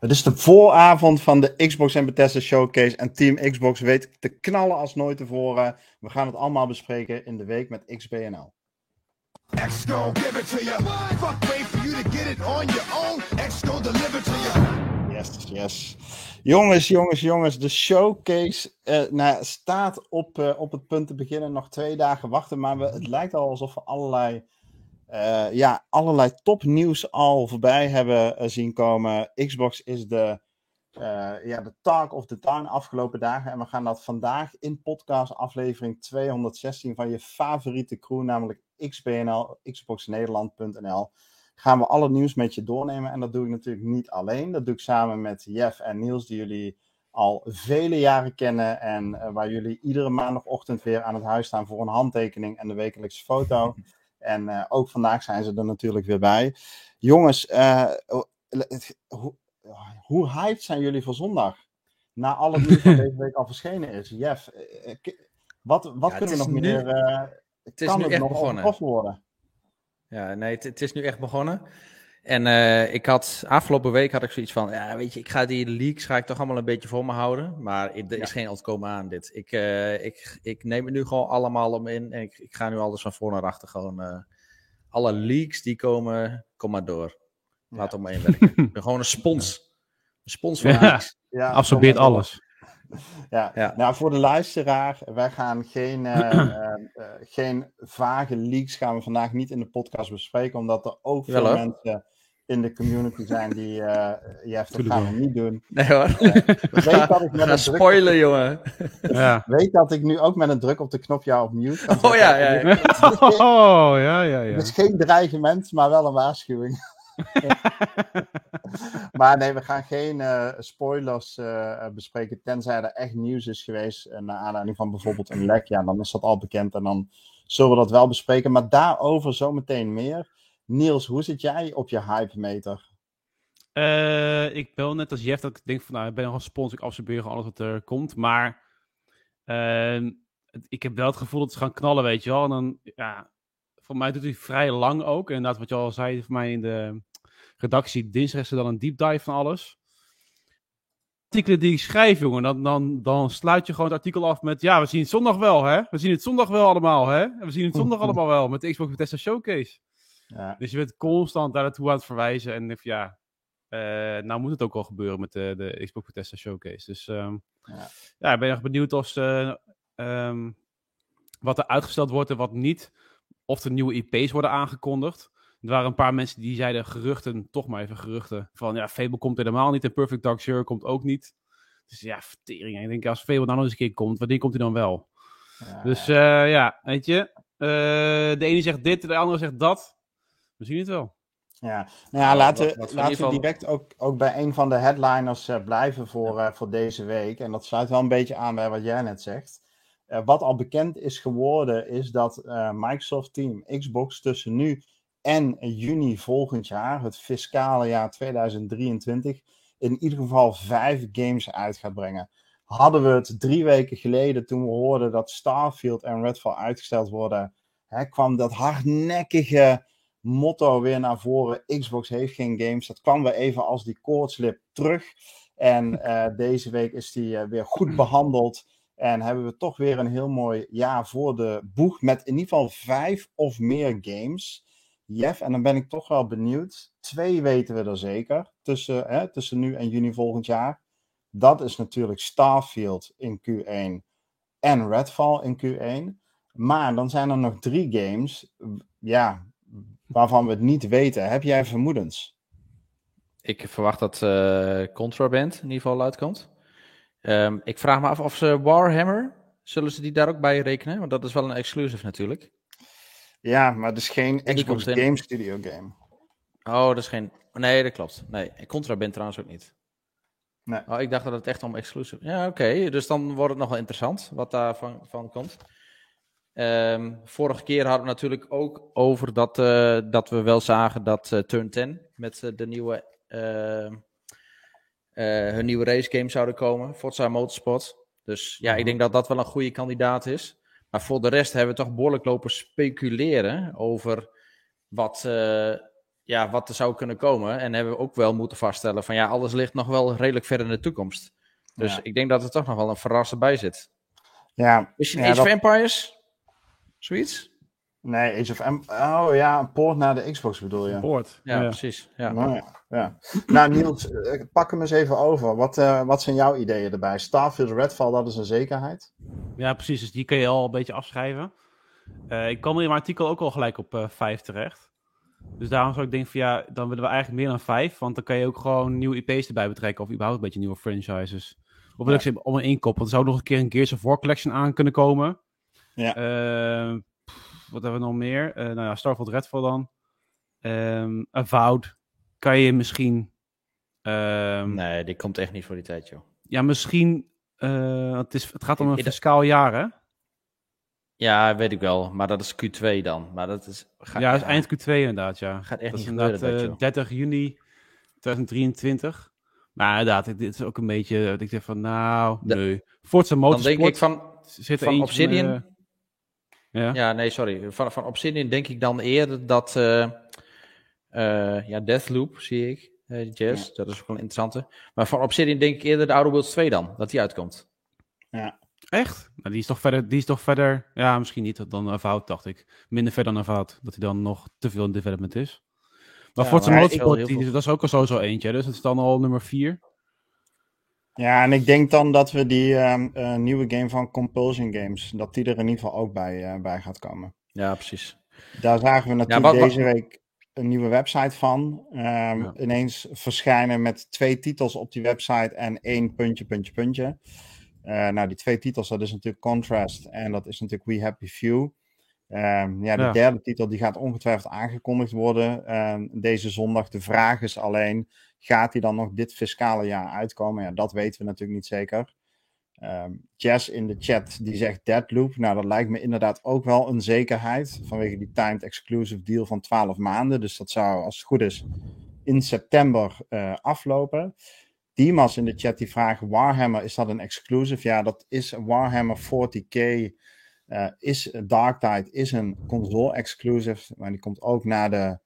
Het is de vooravond van de Xbox en Bethesda Showcase en Team Xbox weet te knallen als nooit tevoren. We gaan het allemaal bespreken in de week met XBNL. Yes, yes. Jongens, jongens, jongens, de showcase uh, nou, staat op, uh, op het punt te beginnen. Nog twee dagen wachten, maar we, het lijkt al alsof we allerlei uh, ja, allerlei topnieuws al voorbij hebben uh, zien komen. Xbox is de, uh, ja, de talk of the town afgelopen dagen. En we gaan dat vandaag in podcast aflevering 216 van je favoriete crew, namelijk XBNL, xboxnederland.nl. Gaan we alle nieuws met je doornemen. En dat doe ik natuurlijk niet alleen. Dat doe ik samen met Jeff en Niels, die jullie al vele jaren kennen. En waar jullie iedere maandagochtend weer aan het huis staan voor een handtekening en de wekelijkse foto. En uh, ook vandaag zijn ze er natuurlijk weer bij. Jongens, uh, hoe, hoe hyped zijn jullie voor zondag? Na alle nieuws van deze week al verschenen is. Jeff, uh, wat, wat ja, kunnen we nog nu, meer... het is nu het echt begonnen. worden? Ja, nee, het, het, is nu echt begonnen. En uh, ik had afgelopen week had ik zoiets van, ja, weet je, ik ga die leaks ga ik toch allemaal een beetje voor me houden. Maar er is ja. geen ontkomen aan dit. Ik, uh, ik, ik neem het nu gewoon allemaal om in en ik, ik ga nu alles van voor naar achter gewoon. Uh, alle leaks die komen, kom maar door. Laat ja. op me inwerken. ik ben gewoon een spons. Een spons van ja. leaks. Ja, absorbeert alles. Ja. ja, nou voor de luisteraar, wij gaan geen, uh, uh, uh, geen vage leaks gaan we vandaag niet in de podcast bespreken, omdat er ook veel mensen in de community zijn die, ja, dat gaan we niet doen. Nee hoor. weet dat ik met een spoilen, druk... jongen. Ja. Weet dat ik nu ook met een druk op de knop jou op mute kan Oh ja, ja. ja. Oh, ja, ja, ja. Het is geen dreigement, maar wel een waarschuwing. maar nee, we gaan geen uh, spoilers uh, bespreken, tenzij er echt nieuws is geweest. Uh, naar aanleiding van bijvoorbeeld een lek. Ja, dan is dat al bekend en dan zullen we dat wel bespreken. Maar daarover zometeen meer. Niels, hoe zit jij op je hype meter? Ik ben net als Jeff dat ik denk van, nou, ik ben nog een spons, ik absorbeer alles wat er komt. Maar uh, ik heb wel het gevoel dat ze gaan knallen, weet je wel. En dan, ja, voor mij doet hij vrij lang ook. En inderdaad, wat je al zei, voor mij in de redactie, dinsdag is er dan een deep dive van alles. Artikelen die ik schrijf, jongen, dan, dan, dan sluit je gewoon het artikel af met, ja, we zien het zondag wel, hè. We zien het zondag wel allemaal, hè. We zien het zondag allemaal wel, met de Xbox Bethesda Showcase. Ja. Dus je bent constant daar naartoe aan het verwijzen. En if, ja, uh, nou moet het ook wel gebeuren met de, de Xbox Bethesda Showcase. Dus um, ja. ja, ik ben erg benieuwd of ze, um, wat er uitgesteld wordt en wat niet. Of er nieuwe IP's worden aangekondigd. Er waren een paar mensen die zeiden geruchten, toch maar even geruchten. Van ja, Fable komt helemaal niet en Perfect Dark Zero komt ook niet. Dus ja, vertering. Ik denk als Fable nou nog eens een keer komt, wanneer komt hij dan wel? Ja. Dus uh, ja, weet je. Uh, de ene zegt dit, de andere zegt dat. We zien het wel. Ja, nou ja, laten, wat, wat laten we direct ook, ook bij een van de headliners uh, blijven voor, uh, voor deze week. En dat sluit wel een beetje aan bij wat jij net zegt. Uh, wat al bekend is geworden, is dat Microsoft Team Xbox tussen nu en juni volgend jaar, het fiscale jaar 2023, in ieder geval vijf games uit gaat brengen. Hadden we het drie weken geleden, toen we hoorden dat Starfield en Redfall uitgesteld worden, hè, kwam dat hardnekkige motto weer naar voren. Xbox heeft geen games. Dat kwam weer even als die koortslip terug. En uh, deze week is die weer goed behandeld. En hebben we toch weer een heel mooi jaar voor de boeg. Met in ieder geval vijf of meer games. Jeff, en dan ben ik toch wel benieuwd. Twee weten we er zeker. Tussen, hè, tussen nu en juni volgend jaar. Dat is natuurlijk Starfield in Q1 en Redfall in Q1. Maar dan zijn er nog drie games. Ja, waarvan we het niet weten. Heb jij vermoedens? Ik verwacht dat uh, Contraband in ieder geval uitkomt. Um, ik vraag me af of ze Warhammer, zullen ze die daar ook bij rekenen? Want dat is wel een exclusive natuurlijk. Ja, maar het is geen Xbox. Game Studio game. Oh, dat is geen... Nee, dat klopt. Nee, Contraband trouwens ook niet. Nee. Oh, ik dacht dat het echt om exclusive... Ja, oké. Okay. Dus dan wordt het nog wel interessant wat daarvan van komt. Um, vorige keer hadden we natuurlijk ook over dat, uh, dat we wel zagen dat uh, Turn 10 met uh, de nieuwe, hun nieuwe race game zouden komen, Forza Motorsport. Dus ja, ik denk dat dat wel een goede kandidaat is. Maar voor de rest hebben we toch behoorlijk lopen speculeren over wat, ja, wat er zou kunnen komen. En hebben we ook wel moeten vaststellen van ja, alles ligt nog wel redelijk ver in de toekomst. Dus ik denk dat er toch nog wel een verrassing bij zit. Ja. Is je een Age of Empires? Zoiets? Nee, Age of Empires. Oh ja, een poort naar de Xbox bedoel je? poort. Ja, precies. Ja. Nou, ja. nou Niels, eh, pak hem eens even over. Wat, uh, wat zijn jouw ideeën erbij? Starfield Redfall, dat is een zekerheid? Ja, precies. Dus die kun je al een beetje afschrijven. Uh, ik kwam in mijn artikel ook al gelijk op uh, 5 terecht. Dus daarom zou ik denken van ja, dan willen we eigenlijk meer dan 5. Want dan kan je ook gewoon nieuwe IP's erbij betrekken. Of überhaupt een beetje nieuwe franchises. Of wil ja. ik ze om een inkop. Want er zou nog een keer een Gears of War collection aan kunnen komen. Ja. Wat hebben we nog meer? Uh, nou ja, Starfield Redfall dan. Um, Avowed. Kan je misschien... Um, nee, die komt echt niet voor die tijd, joh. Ja, misschien... Uh, het, is, het gaat om een fiscaal jaar, hè? Ja, weet ik wel. Maar dat is Q2 dan. Maar dat is, ja, dat is eind Q2 inderdaad, ja. Gaat echt dat niet is gebeuren, inderdaad uh, 30 juni 2023. Maar inderdaad, dit is ook een beetje... Dat ik denk van, nou, nee. Forza Motorsport... Dan denk ik van, zit van Obsidian... Van, uh, ja. ja, nee, sorry. Van, van Obsidian denk ik dan eerder dat... Uh, ja, Deathloop zie ik. Uh, Jazz, ja. dat is ook wel een interessante. Maar van Obsidian denk ik eerder de Outer Worlds 2 dan. Dat die uitkomt. Ja. Echt? Nou, die is toch verder, die is toch verder, ja, misschien niet dan Avowed, dacht ik. Minder ver dan Avowed, dat hij dan nog te veel in development is. Maar ja, Forza Motorsport, die, dat is ook al sowieso eentje, dus het is dan al nummer 4. Ja, en ik denk dan dat we die uh, uh, nieuwe game van Compulsion Games, dat die er in ieder geval ook bij, uh, bij gaat komen. Ja, precies. Daar zagen we natuurlijk ja, wat, deze week een nieuwe website van. Um, ja. Ineens verschijnen met twee titels op die website en één puntje, puntje, puntje. Uh, nou, die twee titels, dat is natuurlijk Contrast en dat is natuurlijk We Happy Few. Um, ja, de ja. derde titel die gaat ongetwijfeld aangekondigd worden um, deze zondag. De vraag is alleen, gaat die dan nog dit fiscale jaar uitkomen? Ja, dat weten we natuurlijk niet zeker. Um, Jess in de chat die zegt Deadloop. Nou, dat lijkt me inderdaad ook wel een zekerheid. Vanwege die timed exclusive deal van 12 maanden. Dus dat zou, als het goed is, in september uh, aflopen. Dimas in de chat die vraagt: Warhammer, is dat een exclusive? Ja, dat is Warhammer 40k. Uh, is Dark Tide is een console exclusive, maar die komt ook naar de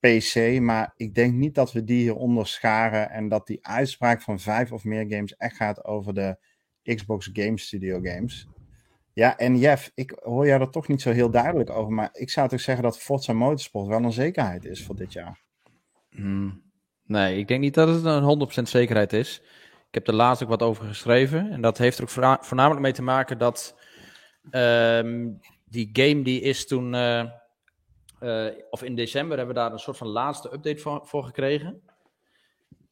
PC. Maar ik denk niet dat we die hieronder scharen en dat die uitspraak van vijf of meer games echt gaat over de Xbox Game Studio games. Ja, en Jeff, ik hoor jou er toch niet zo heel duidelijk over, maar ik zou toch zeggen dat Forza Motorsport wel een zekerheid is voor dit jaar. Hmm. Nee, ik denk niet dat het een 100% zekerheid is. Ik heb er laatst ook wat over geschreven. En dat heeft er ook voornamelijk mee te maken dat um, die game die is toen, uh, of in december hebben we daar een soort van laatste update voor, voor gekregen.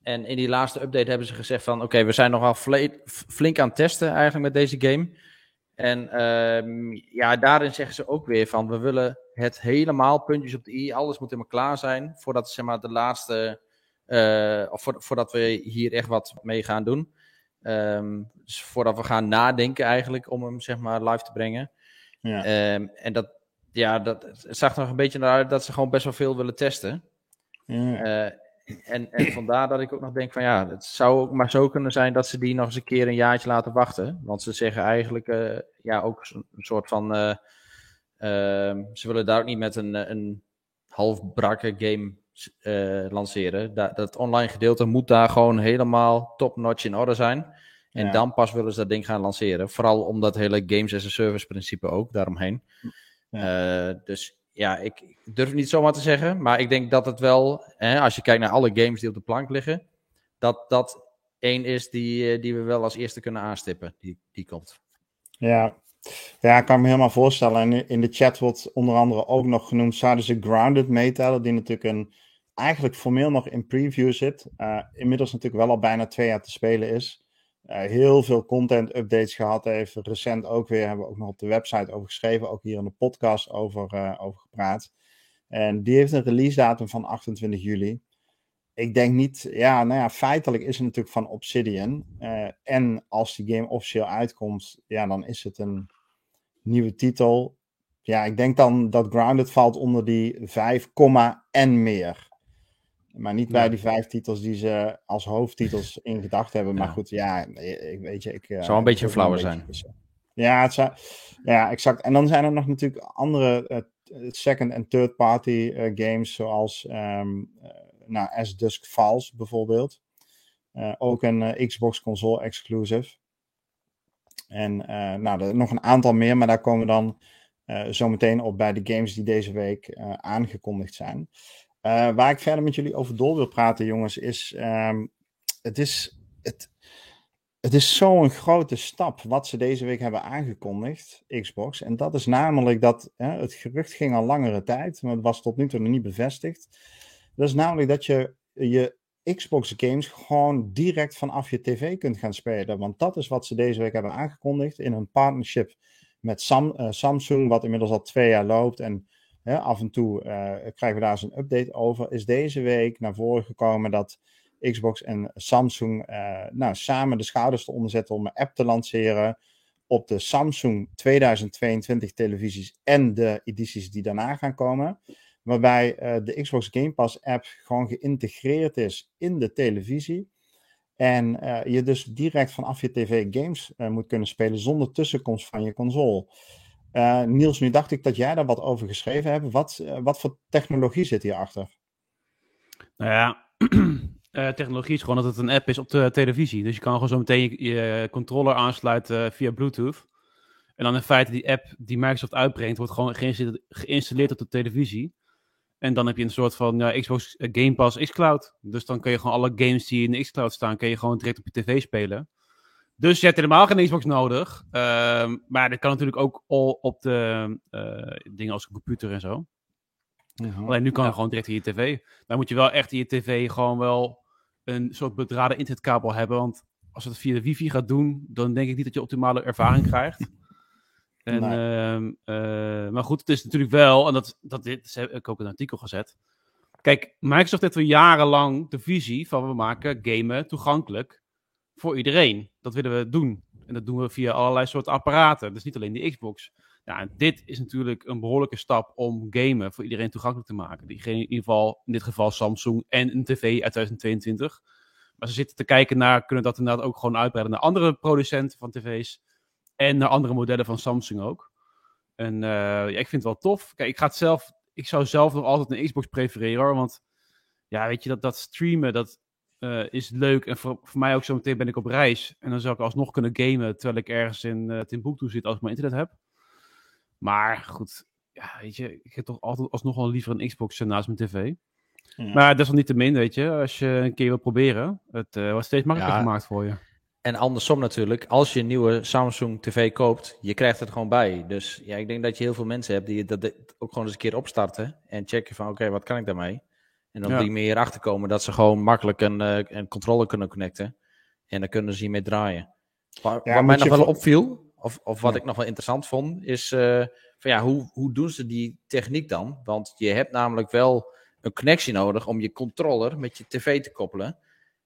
En in die laatste update hebben ze gezegd van, oké, okay, we zijn nogal flink aan het testen eigenlijk met deze game. En um, ja, daarin zeggen ze ook weer van, we willen het helemaal puntjes op de i, alles moet helemaal klaar zijn, voordat zeg maar de laatste uh, of voor, voordat we hier echt wat mee gaan doen. Um, dus voordat we gaan nadenken eigenlijk om hem zeg maar live te brengen. Ja. Um, en dat, ja, dat het zag er nog een beetje naar uit dat ze gewoon best wel veel willen testen. Ja. Uh, en, en vandaar dat ik ook nog denk van ja, het zou ook maar zo kunnen zijn dat ze die nog eens een keer een jaartje laten wachten. Want ze zeggen eigenlijk uh, ja, ook een soort van. Uh, ze willen daar ook niet met een, een half brakke game lanceren. Dat, dat online gedeelte moet daar gewoon helemaal top-notch in orde zijn. En ja. dan pas willen ze dat ding gaan lanceren. Vooral om dat hele games as a service principe ook daaromheen. Ja. Uh, dus ja, ik, ik, durf het niet zomaar te zeggen. Maar ik denk dat het wel, hè, als je kijkt naar alle games die op de plank liggen, dat dat één is die, die we wel als eerste kunnen aanstippen. Die, die komt. Ja. Ja, ik kan me helemaal voorstellen. En in de chat wordt onder andere ook nog genoemd, zouden ze Grounded meetellen, die natuurlijk een eigenlijk formeel nog in preview zit. Uh, inmiddels natuurlijk wel al bijna twee jaar te spelen is. Uh, heel veel content updates gehad heeft. Recent ook weer, hebben we ook nog op de website over geschreven. Ook hier in de podcast over, uh, over gepraat. En die heeft een release datum van 28 juli. Ik denk niet, ja, nou ja, feitelijk is het natuurlijk van Obsidian. en als die game officieel uitkomt, ja, dan is het een nieuwe titel. Ja, ik denk dan dat Grounded valt onder die 5, en meer. Maar niet bij die vijf titels die ze als hoofdtitels in gedacht hebben. Maar ja. goed, ja, ik weet je. Ik, zou een beetje flauwer zijn. Ja, het zou, ja, exact. En dan zijn er nog natuurlijk andere uh, second- en third-party games zoals um, nou, As Dusk Falls bijvoorbeeld. ook een Xbox console exclusive. En nou, er nog een aantal meer, maar daar komen we dan zo meteen op bij de games die deze week aangekondigd zijn. Waar ik verder met jullie over door wil praten, jongens, is um, het is, het, het is zo'n grote stap wat ze deze week hebben aangekondigd, Xbox. En dat is namelijk dat hè, het gerucht ging al langere tijd, maar het was tot nu toe nog niet bevestigd. Dat is namelijk dat je je Xbox games gewoon direct vanaf je tv kunt gaan spelen. Want dat is wat ze deze week hebben aangekondigd in een partnership met Sam, uh, Samsung, wat inmiddels al twee jaar loopt. En af en toe uh, krijgen we daar eens een update over. Is deze week naar voren gekomen dat Xbox en Samsung uh, nou, samen de schouders te onderzetten om een app te lanceren op de Samsung 2022 televisies en de edities die daarna gaan komen. Waarbij uh, de Xbox Game Pass app gewoon geïntegreerd is in de televisie. En je dus direct vanaf je tv games moet kunnen spelen zonder tussenkomst van je console. Niels, nu dacht ik dat jij daar wat over geschreven hebt. Wat, wat voor technologie zit hierachter? Nou ja, uh, technologie is gewoon dat het een app is op de televisie. Dus je kan gewoon zo meteen je, controller aansluiten via Bluetooth. En dan in feite die app die Microsoft uitbrengt, wordt gewoon geïnstalleerd op de televisie. En dan heb je een soort van ja, Xbox Game Pass xCloud. Dus dan kun je gewoon alle games die in de xCloud staan, kun je gewoon direct op je tv spelen. Dus je hebt helemaal geen Xbox nodig. Uh, maar dat kan natuurlijk ook al op de uh, dingen als een computer en zo. Alleen nu kan ja. gewoon direct in je tv. Dan moet je wel echt in je tv gewoon wel een soort bedraden internetkabel hebben. Want als het via de wifi gaat doen, dan denk ik niet dat je optimale ervaring krijgt. En, nee. uh, maar goed, het is natuurlijk wel, en dat, dat dit heb ik ook een artikel gezet. Kijk, Microsoft heeft al jarenlang de visie van we maken gamen toegankelijk voor iedereen. Dat willen we doen. En dat doen we via allerlei soorten apparaten. Dus niet alleen de Xbox. Ja, en dit is natuurlijk een behoorlijke stap om gamen voor iedereen toegankelijk te maken. Die in ieder geval, in dit geval Samsung en een tv uit 2022. Maar ze zitten te kijken naar, kunnen dat inderdaad ook gewoon uitbreiden naar andere producenten van tv's. En naar andere modellen van Samsung ook. En uh, ja, ik vind het wel tof. Kijk, ik ga het zelf, ik zou zelf nog altijd een Xbox prefereren hoor. Want ja, weet je, dat, dat streamen, dat uh, is leuk. En voor, voor mij ook zo meteen ben ik op reis. En dan zou ik alsnog kunnen gamen terwijl ik ergens in uh, Timbuktu zit als ik mijn internet heb. Maar goed, ja, weet je, ik heb toch altijd alsnog wel liever een Xbox naast mijn tv. Ja. Maar desalniettemin, weet je, als je een keer wil proberen, het uh, wordt steeds makkelijker ja. gemaakt voor je. En andersom natuurlijk, als je een nieuwe Samsung TV koopt, je krijgt het gewoon bij. Dus ja, ik denk dat je heel veel mensen hebt die dat ook gewoon eens een keer opstarten en checken van oké, okay, wat kan ik daarmee? En dan ja. die meer achter komen dat ze gewoon makkelijk een, uh, een controller kunnen connecten. En dan kunnen ze hiermee draaien. Waar, ja, waar mij nog wel opviel, of, of wat ja. ik nog wel interessant vond, is uh, van ja, hoe, hoe doen ze die techniek dan? Want je hebt namelijk wel een connectie nodig om je controller met je tv te koppelen.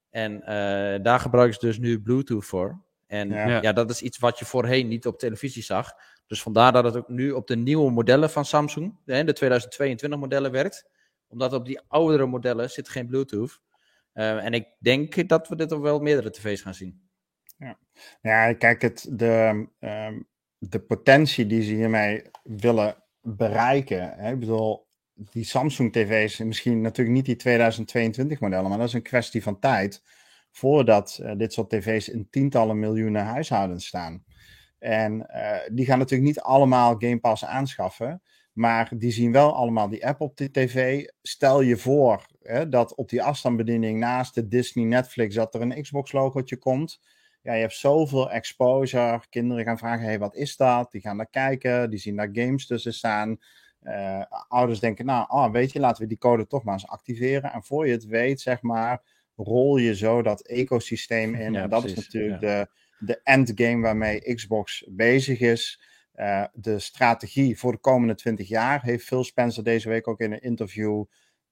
En uh, daar gebruiken ze dus nu Bluetooth voor. En ja. ja. dat is iets wat je voorheen niet op televisie zag. Dus vandaar dat het ook nu op de nieuwe modellen van Samsung, de 2022 modellen werkt. Omdat op die oudere modellen zit geen Bluetooth. Uh, en ik denk dat we dit op wel meerdere tv's gaan zien. Ja, ja kijk, het, de, um, de potentie die ze hiermee willen bereiken. Hè? Ik bedoel, die Samsung TV's, misschien natuurlijk niet die 2022 modellen, maar dat is een kwestie van tijd voordat uh, dit soort tv's in tientallen miljoenen huishoudens staan. En uh, die gaan natuurlijk niet allemaal Game Pass aanschaffen, maar die zien wel allemaal die app op de tv. Stel je voor hè, dat op die afstandsbediening naast de Disney Netflix dat er een Xbox logootje komt. Ja, je hebt zoveel exposure. Kinderen gaan vragen, hey, wat is dat? Die gaan daar kijken, die zien daar games tussen staan. Uh, ouders denken, nou, oh, weet je, laten we die code toch maar eens activeren. En voor je het weet, zeg maar, rol je zo dat ecosysteem in. Ja, en dat precies, is natuurlijk ja. de, de endgame waarmee Xbox bezig is. Uh, de strategie voor de komende 20 jaar heeft Phil Spencer deze week ook in een interview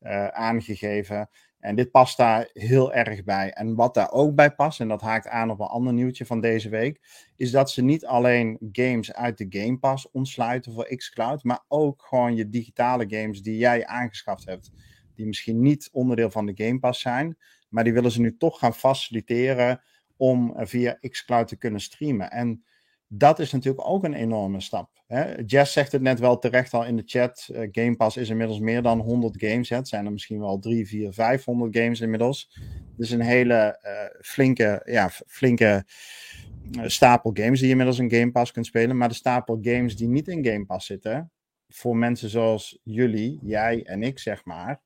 uh, aangegeven. En dit past daar heel erg bij. En wat daar ook bij past, en dat haakt aan op een ander nieuwtje van deze week, is dat ze niet alleen games uit de Game Pass ontsluiten voor xCloud, maar ook gewoon je digitale games die jij aangeschaft hebt, die misschien niet onderdeel van de Game Pass zijn, maar die willen ze nu toch gaan faciliteren om via xCloud te kunnen streamen. En dat is natuurlijk ook een enorme stap. Hè? Jess zegt het net wel terecht al in de chat. Uh, Game Pass is inmiddels meer dan 100 games. Het zijn er misschien wel 3, 4, 500 games inmiddels. Dus een hele uh, flinke, ja, flinke uh, stapel games die je inmiddels in Game Pass kunt spelen. Maar de stapel games die niet in Game Pass zitten, voor mensen zoals jullie, jij en ik zeg maar,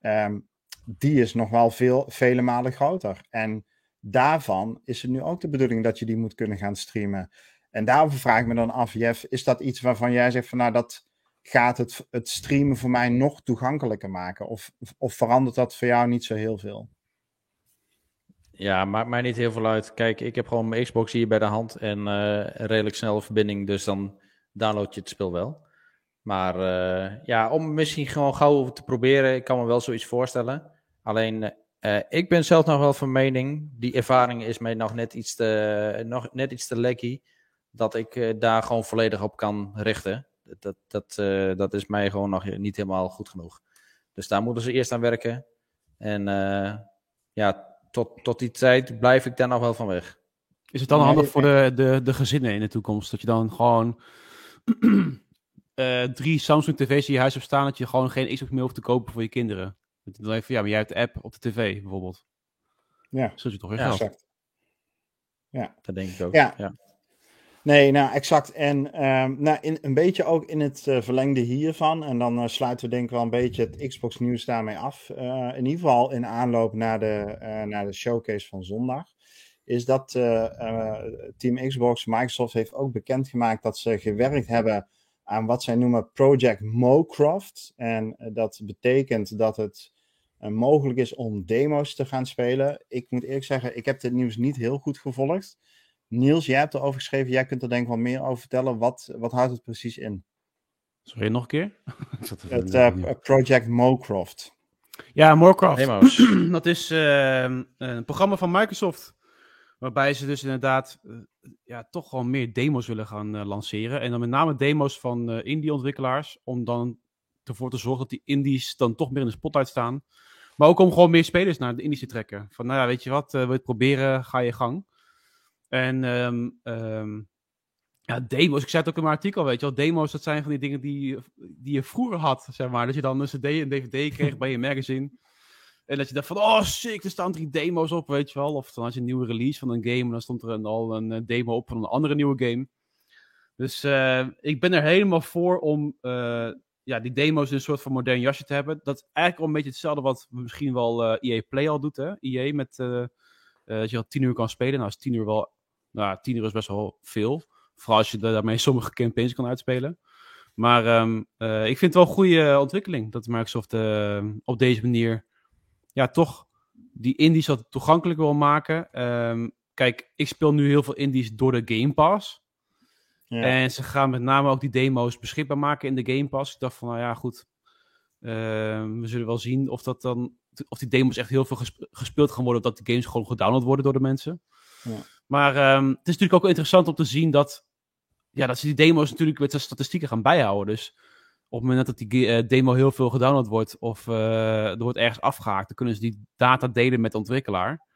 um, die is nog wel veel, vele malen groter. En daarvan is het nu ook de bedoeling dat je die moet kunnen gaan streamen. En daarover vraag ik me dan af, Jeff, is dat iets waarvan jij zegt van nou dat gaat het, het streamen voor mij nog toegankelijker maken? Of, of verandert dat voor jou niet zo heel veel? Ja, maakt mij niet heel veel uit. Kijk, ik heb gewoon mijn Xbox hier bij de hand en uh, redelijk snelle verbinding, dus dan download je het spel wel. Maar uh, ja, om misschien gewoon gauw te proberen, ik kan me wel zoiets voorstellen. Alleen, uh, ik ben zelf nog wel van mening, die ervaring is mij nog net iets te, nog net iets te lekkie dat ik uh, daar gewoon volledig op kan richten. Dat, dat, uh, dat is mij gewoon nog niet helemaal goed genoeg. Dus daar moeten ze eerst aan werken. En uh, ja, tot, tot die tijd blijf ik daar nog wel van weg. Is het dan handig voor de, de, de gezinnen in de toekomst? Dat je dan gewoon drie Samsung tv's in je huis hebt staan, dat je gewoon geen Xbox meer hoeft te kopen voor je kinderen? Dan even, ja, maar jij hebt de app op de tv bijvoorbeeld. Ja. Zult je toch weer ja, geld. Ja. Dat denk ik ook. Ja. ja. Nee, nou exact. En um, nou, in, een beetje ook in het uh, verlengde hiervan. En dan uh, sluiten we denk ik wel een beetje het Xbox nieuws daarmee af. Uh, in ieder geval in aanloop naar de, naar de showcase van zondag. Is dat Team Xbox, Microsoft heeft ook bekendgemaakt dat ze gewerkt hebben aan wat zij noemen Project Mocroft. En dat betekent dat het mogelijk is om demo's te gaan spelen. Ik moet eerlijk zeggen, ik heb dit nieuws niet heel goed gevolgd. Niels, jij hebt erover geschreven. Jij kunt er denk ik wel meer over vertellen. Wat, wat houdt het precies in? Sorry, nog een keer? het uh, Project Mocroft. Ja, Mocroft. dat is uh, een programma van Microsoft. Waarbij ze dus inderdaad uh, ja, toch gewoon meer demo's willen gaan uh, lanceren. En dan met name demo's van uh, indie-ontwikkelaars. Om dan ervoor te zorgen dat die indies dan toch meer in de spotlight staan. Maar ook om gewoon meer spelers naar de indies te trekken. Van nou ja, weet je wat, wil je het proberen, ga je gang. En um, ja, demo's, ik zei het ook in mijn artikel, weet je wel, demo's dat zijn van die dingen die, die je vroeger had, zeg maar. Dat je dan een cd en dvd kreeg bij je magazine. En dat je dacht van, oh sick, er staan drie demo's op, weet je wel. Of dan had je een nieuwe release van een game en dan stond er een, al een demo op van een andere nieuwe game. Dus uh, ik ben er helemaal voor om uh, ja, die demo's in een soort van modern jasje te hebben. Dat is eigenlijk al een beetje hetzelfde wat misschien wel uh, EA Play al doet, hè. EA met, dat je al tien uur kan spelen. Nou is tien uur wel nou, 10 uur is best wel veel. Vooral als je daarmee sommige campaigns kan uitspelen. Maar um, uh, ik vind het wel een goede ontwikkeling dat Microsoft uh, op deze manier ja, toch die indies wat toegankelijker wil maken. Um, kijk, ik speel nu heel veel indies door de Game Pass. Ja. En ze gaan met name ook die demo's beschikbaar maken in de Game Pass. Ik dacht van, nou ja, goed. Uh, we zullen wel zien of, dat dan, of die demo's echt heel veel gespeeld gaan worden. Of dat de games gewoon gedownload worden door de mensen. Ja. Maar um, het is natuurlijk ook interessant om te zien dat, ja, dat ze die demo's natuurlijk met de statistieken gaan bijhouden. Dus op het moment dat die uh, demo heel veel gedownload wordt of uh, er wordt ergens afgehaakt, dan kunnen ze die data delen met de ontwikkelaar.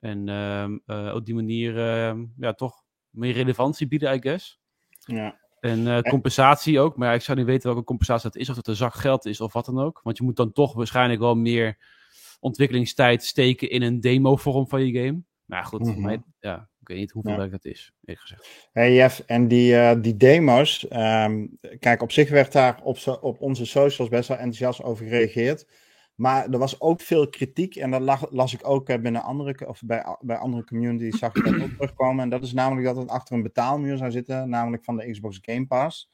En uh, uh, op die manier ja, toch meer relevantie bieden, I guess. Ja. En compensatie ook. Maar ja, ik zou niet weten welke compensatie dat is. Of het een zak geld is of wat dan ook. Want je moet dan toch waarschijnlijk wel meer ontwikkelingstijd steken in een demo-vorm van je game. Maar ja, goed, mm -hmm. maar, ja, ik weet niet hoeveel ja. werk dat is, eerlijk gezegd. Hey Jeff, en die, uh, die demo's, um, kijk, op zich werd daar op, op onze socials best wel enthousiast over gereageerd. Maar er was ook veel kritiek en dat lag, las ik ook binnen andere, of bij, bij andere communities, zag ik dat ook terugkomen. En dat is namelijk dat het achter een betaalmuur zou zitten, namelijk van de Xbox Game Pass.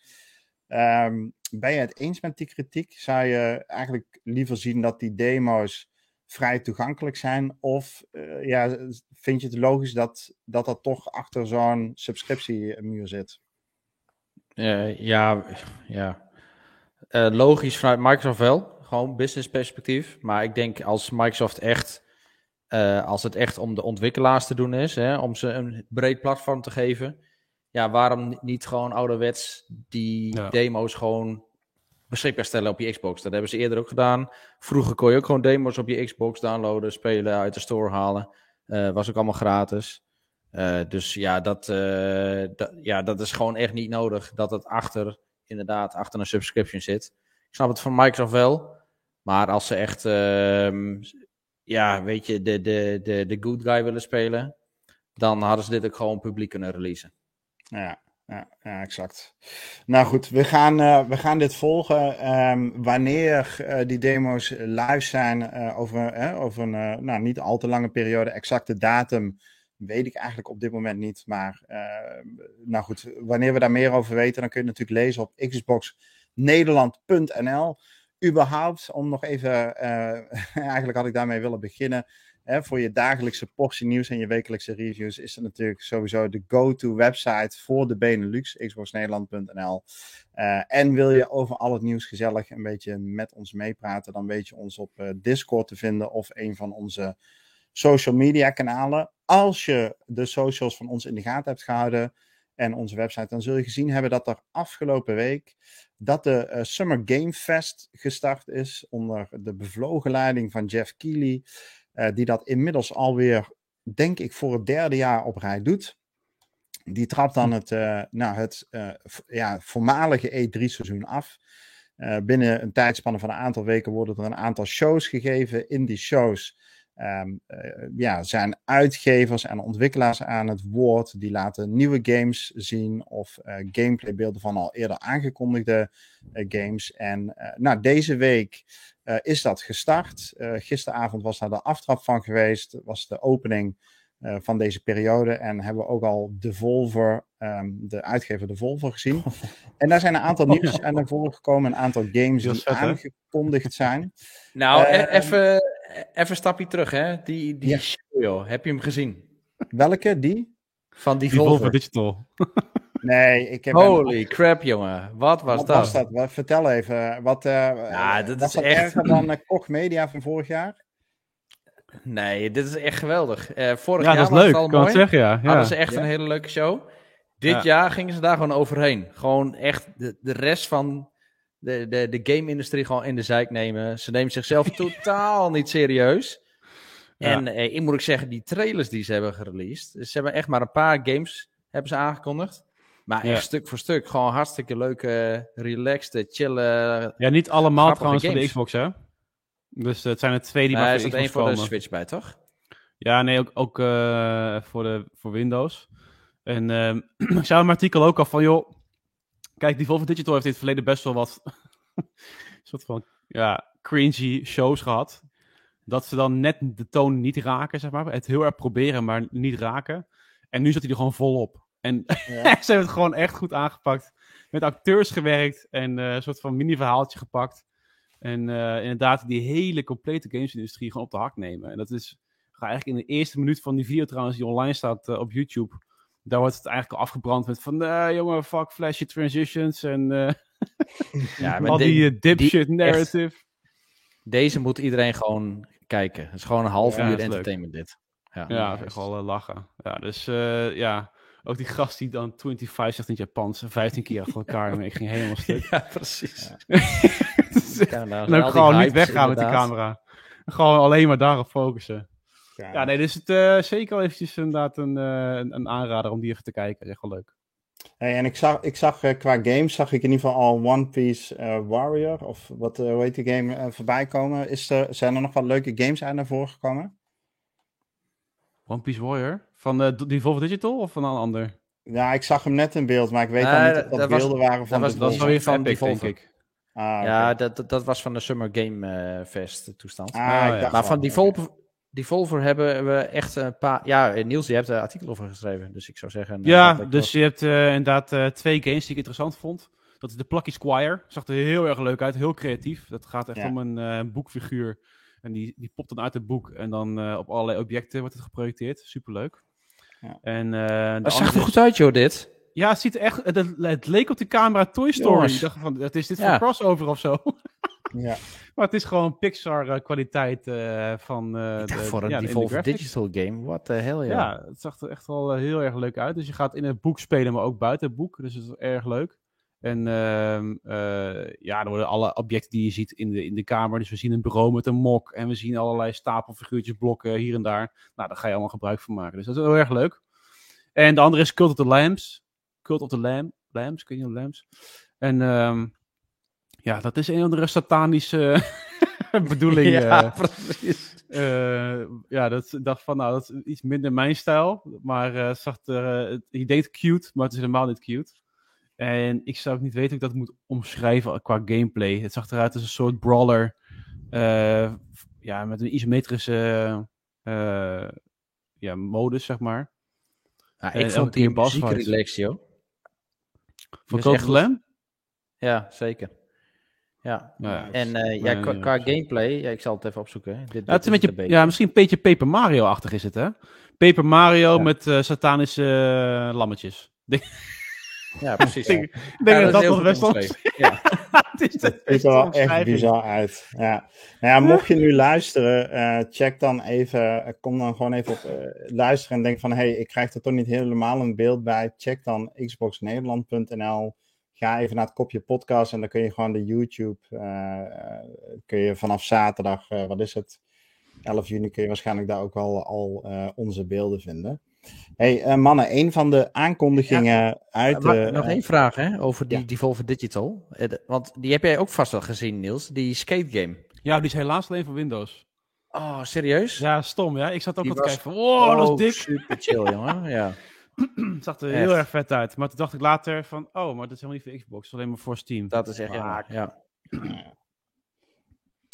Um, ben je het eens met die kritiek? Zou je eigenlijk liever zien dat die demo's vrij toegankelijk zijn? Of uh, ja, vind je het logisch dat dat, dat toch achter zo'n subscriptiemuur zit? Uh, ja, ja. Uh, logisch vanuit Microsoft wel. Gewoon business perspectief. Maar ik denk als Microsoft echt, als het echt om de ontwikkelaars te doen is, hè, om ze een breed platform te geven. Ja, waarom niet gewoon ouderwets die ja. demo's gewoon beschikbaar stellen op je Xbox. Dat hebben ze eerder ook gedaan. Vroeger kon je ook gewoon demos op je Xbox downloaden, spelen, uit de store halen. Uh, was ook allemaal gratis. dus ja dat, dat, ja, dat is gewoon echt niet nodig dat het achter, inderdaad, achter een subscription zit. Ik snap het van Microsoft wel. Maar als ze echt, ehm, ja, weet je, de, de, de, de good guy willen spelen, dan hadden ze dit ook gewoon publiek kunnen releasen. Ja, ja, exact. Nou goed, we gaan, uh, we gaan dit volgen. Um, wanneer uh, die demo's live zijn uh, over, over een nou, niet al te lange periode, exacte datum, weet ik eigenlijk op dit moment niet. Maar nou goed, wanneer we daar meer over weten, dan kun je natuurlijk lezen op xboxnederland.nl. Überhaupt, om nog even, eigenlijk had ik daarmee willen beginnen voor je dagelijkse portie nieuws en je wekelijkse reviews is het natuurlijk sowieso de go-to website voor de Benelux, xboxnederland.nl. Uh, en wil je over al het nieuws gezellig een beetje met ons meepraten, dan weet je ons op uh, Discord te vinden of een van onze social media kanalen. Als je de socials van ons in de gaten hebt gehouden en onze website, dan zul je gezien hebben dat er afgelopen week dat de uh, Summer Game Fest gestart is onder de bevlogen leiding van Jeff Keighley. Eh, die dat inmiddels alweer, denk ik, voor het derde jaar op rij doet. Die trapt dan het, uh, nou, het uh, ja, voormalige E3-seizoen af. binnen een tijdspanne van een aantal weken worden er een aantal shows gegeven. In die shows um, ja, zijn uitgevers en ontwikkelaars aan het woord. Die laten nieuwe games zien of gameplaybeelden van al eerder aangekondigde games. En nou, deze week uh, is dat gestart. Uh, gisteravond was daar de aftrap van geweest, was de opening uh, van deze periode. En hebben we ook al Devolver, um, de uitgever Devolver gezien. en daar zijn een aantal oh, nieuws aan naar voren gekomen, een aantal games die vet, aangekondigd zijn. Nou, e- even, even een stapje terug, hè. Die, die ja. show, joh. Heb je hem gezien? Welke? Die? Van Devolver. Devolver Digital. Nee, ik heb. Holy crap, jongen. Wat was wat dat? Was dat? Vertel even. Wat, uh, ja, dat is echt. erger dan uh, Koch Media van vorig jaar? Nee, dit is echt geweldig. Uh, vorig ja, jaar dat is leuk, kan mooi. zeggen, ja. ja. Hadden ze echt ja. een hele leuke show. Dit ja. jaar gingen ze daar gewoon overheen. Gewoon echt de, de rest van de, de, de game-industrie gewoon in de zijk nemen. Ze nemen zichzelf totaal niet serieus. En eh, ik moet ik zeggen, die trailers die ze hebben gereleased. Ze hebben echt maar een paar games hebben ze aangekondigd. Maar echt stuk voor stuk. Gewoon hartstikke leuke, relaxed, chille. Ja, niet allemaal trouwens games. voor de Xbox, hè? Dus het zijn er twee die maar voor de Xbox één voor de Switch bij, toch? Ja, nee, ook, ook uh, voor, de, voor Windows. En uh, ik zou een artikel ook al van, joh... Kijk, die Volvo Digital heeft in het verleden best wel wat... soort van, ja, cringy shows gehad. Dat ze dan net de toon niet raken, zeg maar. Het heel erg proberen, maar niet raken. En nu zit hij er gewoon volop. En ja. ze hebben het gewoon echt goed aangepakt. Met acteurs gewerkt en uh, een soort van mini-verhaaltje gepakt. En uh, inderdaad, die hele complete gamesindustrie gewoon op de hak nemen. En dat is, ga eigenlijk in de eerste minuut van die video trouwens, die online staat uh, op YouTube. Daar wordt het eigenlijk al afgebrand met van, jongen, fuck flashy transitions en ja, al die dipshit die narrative. Echt, deze moet iedereen gewoon kijken. Het is gewoon een half ja, uur entertainment leuk. dit. Ja, ja echt wel lachen. Ja, dus ja, ook die gast die dan 25 zegt in het Japans, 15 keer achter elkaar. en ik ging helemaal stuk. Ja, precies. Ja. nou, en ook gewoon niet weggaan met de camera. Gewoon alleen maar daarop focussen. Ja, ja nee, dus het uh, zeker wel eventjes inderdaad een, uh, een aanrader om die even te kijken. Echt wel leuk. Hey, en ik zag, ik zag uh, qua games, zag ik in ieder geval al One Piece Warrior, of wat, hoe heet die game, voorbij komen. Is er, zijn er nog wat leuke games uit naar voren gekomen? One Piece Warrior? Van de Devolver Digital of van een ander? Ja, ik zag hem net in beeld, maar ik weet uh, niet of dat, dat beelden was, waren van dat was, Dat was weer van Devolver, denk ik. Ah, okay. Ja, dat, dat was van de Summer Game uh, Fest toestand. Ah, ah, ja. Maar van Devolver, Devolver hebben we echt een paar... Ja, Niels, je hebt een artikel over geschreven, dus ik zou zeggen... Ja, dus je hebt uh, inderdaad uh, twee games die ik interessant vond. Dat is de Plucky Squire. Zag er heel erg leuk uit, heel creatief. Dat gaat echt ja. om een uh, boekfiguur en die, die popt dan uit het boek en dan uh, op allerlei objecten wordt het geprojecteerd. Superleuk. Ja. En, uh, dat zag er goed uit, joh, dit. Ja, het ziet echt. Het, het leek op de camera Toy Story. Ik dacht van, wat is dit ja. voor crossover of zo? ja. Maar het is gewoon Pixar-kwaliteit uh, van. Uh, de, voor een ja, Devolver Digital game, wat de hell, ja. Ja, het zag er echt wel heel erg leuk uit. Dus je gaat in het boek spelen, maar ook buiten het boek. Dus het is erg leuk. En uh, uh, ja, er worden alle objecten die je ziet in de, in de kamer. Dus we zien een bureau met een mok. En we zien allerlei stapelfiguurtjes, blokken hier en daar. Nou, daar ga je allemaal gebruik van maken. Dus dat is heel erg leuk. En de andere is Cult of the Lambs. Cult of the Lamb, Lambs, kun je Lambs. En um, ja, dat is een of andere satanische bedoeling. Ja, uh, precies. Uh, ja, dat dacht van, nou, dat is iets minder mijn stijl. Maar uh, zag er, je denkt cute, maar het is helemaal niet cute. En ik zou ook niet weten hoe ik dat moet omschrijven qua gameplay. Het zag eruit als een soort brawler. ja, met een isometrische ja, modus, zeg maar. Ja, ik vond die muziek relaxed, joh. Van Code Lamb? Ja, zeker. Ja, ja en uh, ja, qua, qua, gameplay, ja, ik zal het even opzoeken. Dit, ja, het is een beetje, ja, misschien een beetje Paper Mario-achtig is het, hè? Paper Mario met satanische lammetjes. Ja, precies. ik denk, ja, dat dat, nog best wel... Ja. het is het ziet er wel echt bizar uit. Ja. Nou ja, mocht je nu luisteren, uh, check dan even, kom dan gewoon even op uh, luisteren en denk van, hé, hey, ik krijg er toch niet helemaal een beeld bij. Check dan xboxnederland.nl ga even naar het kopje podcast en dan kun je gewoon de YouTube, uh, kun je vanaf zaterdag, uh, wat is het, 11 juni kun je waarschijnlijk daar ook al, al uh, onze beelden vinden. Hey, mannen, een van de aankondigingen ja, uit... nog één vraag hè, over die, ja. die Volvo Digital. want die heb jij ook vast wel gezien, Niels, die skate game. Ja, die is helaas alleen voor Windows. Oh, serieus? Ja, stom. Ja, ik zat ook die te kijken van, wow, oh, dat is dik. super chill, jongen. Ja. het zag er heel erg vet uit. Maar toen dacht ik later van, oh, maar dat is helemaal niet voor Xbox, het is alleen maar voor Steam. Dat is echt ja. Ja.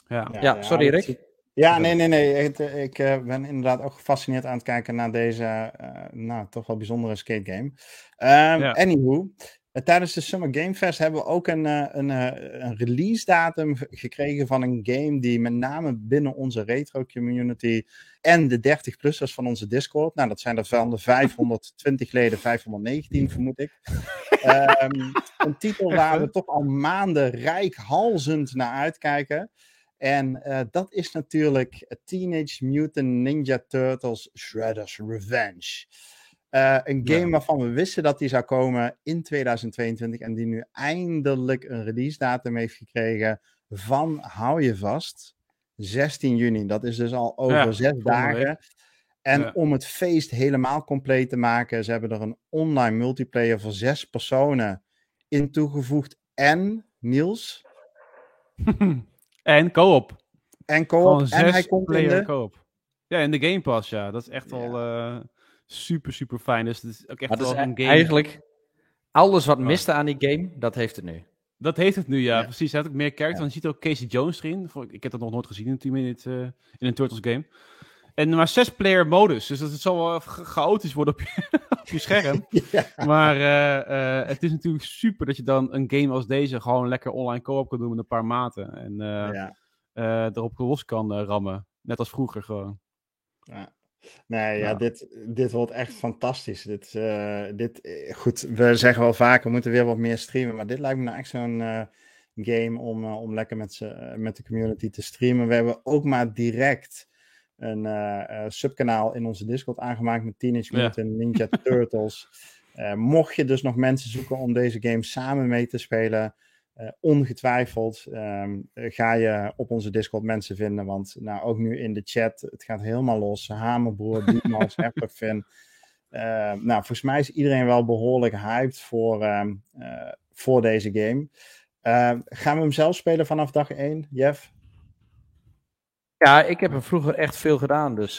Ja. ja, sorry Rick. Ja, nee, nee, nee. Ik, ik uh, ben inderdaad ook gefascineerd aan het kijken naar deze, uh, nou, toch wel bijzondere skate game. Um, ja. Anywho, uh, tijdens de Summer Game Fest hebben we ook een, een, een release datum gekregen van een game die met name binnen onze retro community en de 30-plussers van onze Discord. Nou, dat zijn er van de 520 leden, 519 vermoed ik. um, een titel waar we toch al maanden rijkhalzend naar uitkijken. En uh, dat is natuurlijk Teenage Mutant Ninja Turtles Shredder's Revenge. Uh, een game ja. waarvan we wisten dat die zou komen in 2022 en die nu eindelijk een release datum heeft gekregen van, hou je vast, 16 juni. Dat is dus al over ja, zes dagen. En ja. om het feest helemaal compleet te maken, ze hebben er een online multiplayer voor zes personen in toegevoegd. En, Niels? en co-op. En co-op. En hij komt in de... co-op. Ja, in de Game Pass, ja. Dat is echt ja. al uh, super, super fijn. Dus het is ook echt wel een game. Eigenlijk, alles wat miste aan die game, dat heeft het nu. Dat heeft het nu, ja. ja. Precies. Hij had ook meer character. Ja. Je ziet ook Casey Jones erin. Ik heb dat nog nooit gezien in, team in, het, uh, in een Turtles game. En maar zes player modus. Dus dat het zal wel chaotisch worden op je, op je scherm. ja. Maar uh, uh, het is natuurlijk super dat je dan een game als deze gewoon lekker online co-op kan doen met een paar maten. En ja. erop los kan rammen. Net als vroeger gewoon. Ja. Nee, ja, dit, dit wordt echt fantastisch. Dit, uh, dit, goed, we zeggen wel vaker, we moeten weer wat meer streamen. Maar dit lijkt me nou echt zo'n uh, game om, uh, om lekker met, met de community te streamen. We hebben ook maar direct een subkanaal in onze Discord aangemaakt met Teenage Mutant ja. Ninja Turtles. mocht je dus nog mensen zoeken om deze game samen mee te spelen... Uh, ongetwijfeld um, ga je op onze Discord mensen vinden. Want nou, ook nu in de chat, het gaat helemaal los. Hamerbroer, Dietmars, Hertogfin. Uh, nou, volgens mij is iedereen wel behoorlijk hyped voor, um, uh, voor deze game. gaan we hem zelf spelen vanaf dag 1, Jeff? Ja, ik heb hem vroeger echt veel gedaan. Dus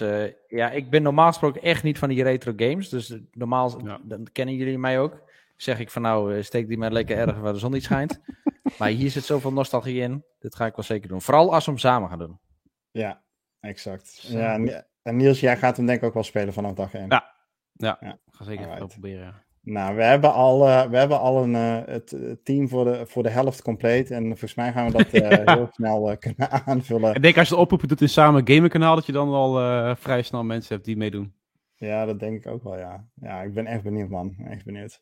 ja, ik ben normaal gesproken echt niet van die retro games. Dus normaal ja. dan kennen jullie mij ook zeg ik van nou, steek die maar lekker erg waar de zon niet schijnt. maar hier zit zoveel nostalgie in. Dit ga ik wel zeker doen. Vooral als we hem samen gaan doen. Ja, exact. Ja, en Niels, jij gaat hem denk ik ook wel spelen vanaf dag 1. Ja, ja, ja. ga zeker even proberen. Nou, we hebben al, uh, we hebben al een, uh, het team voor de, voor de helft compleet. En volgens mij gaan we dat uh, heel snel kunnen aanvullen. Ik denk als je het oproepen doet in samen gamen kanaal, dat je dan al vrij snel mensen hebt die meedoen. Ja, dat denk ik ook wel, ja. Ja, ik ben echt benieuwd, man. Echt benieuwd.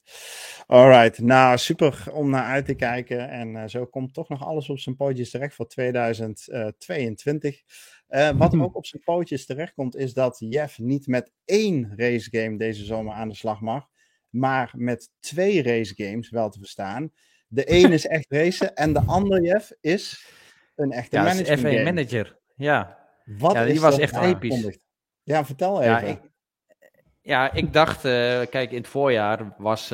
Alright, nou, super om naar uit te kijken. En uh, zo komt toch nog alles op zijn pootjes terecht voor 2022. Uh, wat hm. ook op zijn pootjes terecht komt, is dat Jeff niet met één racegame deze zomer aan de slag mag. Maar met twee racegames wel te verstaan. De een is echt racen en de andere, Jeff, is een echte ja, management F1 Manager, ja. Wat ja, die was echt episch. Ja, vertel even. Ja, ik, Ja, ik dacht, kijk, in het voorjaar was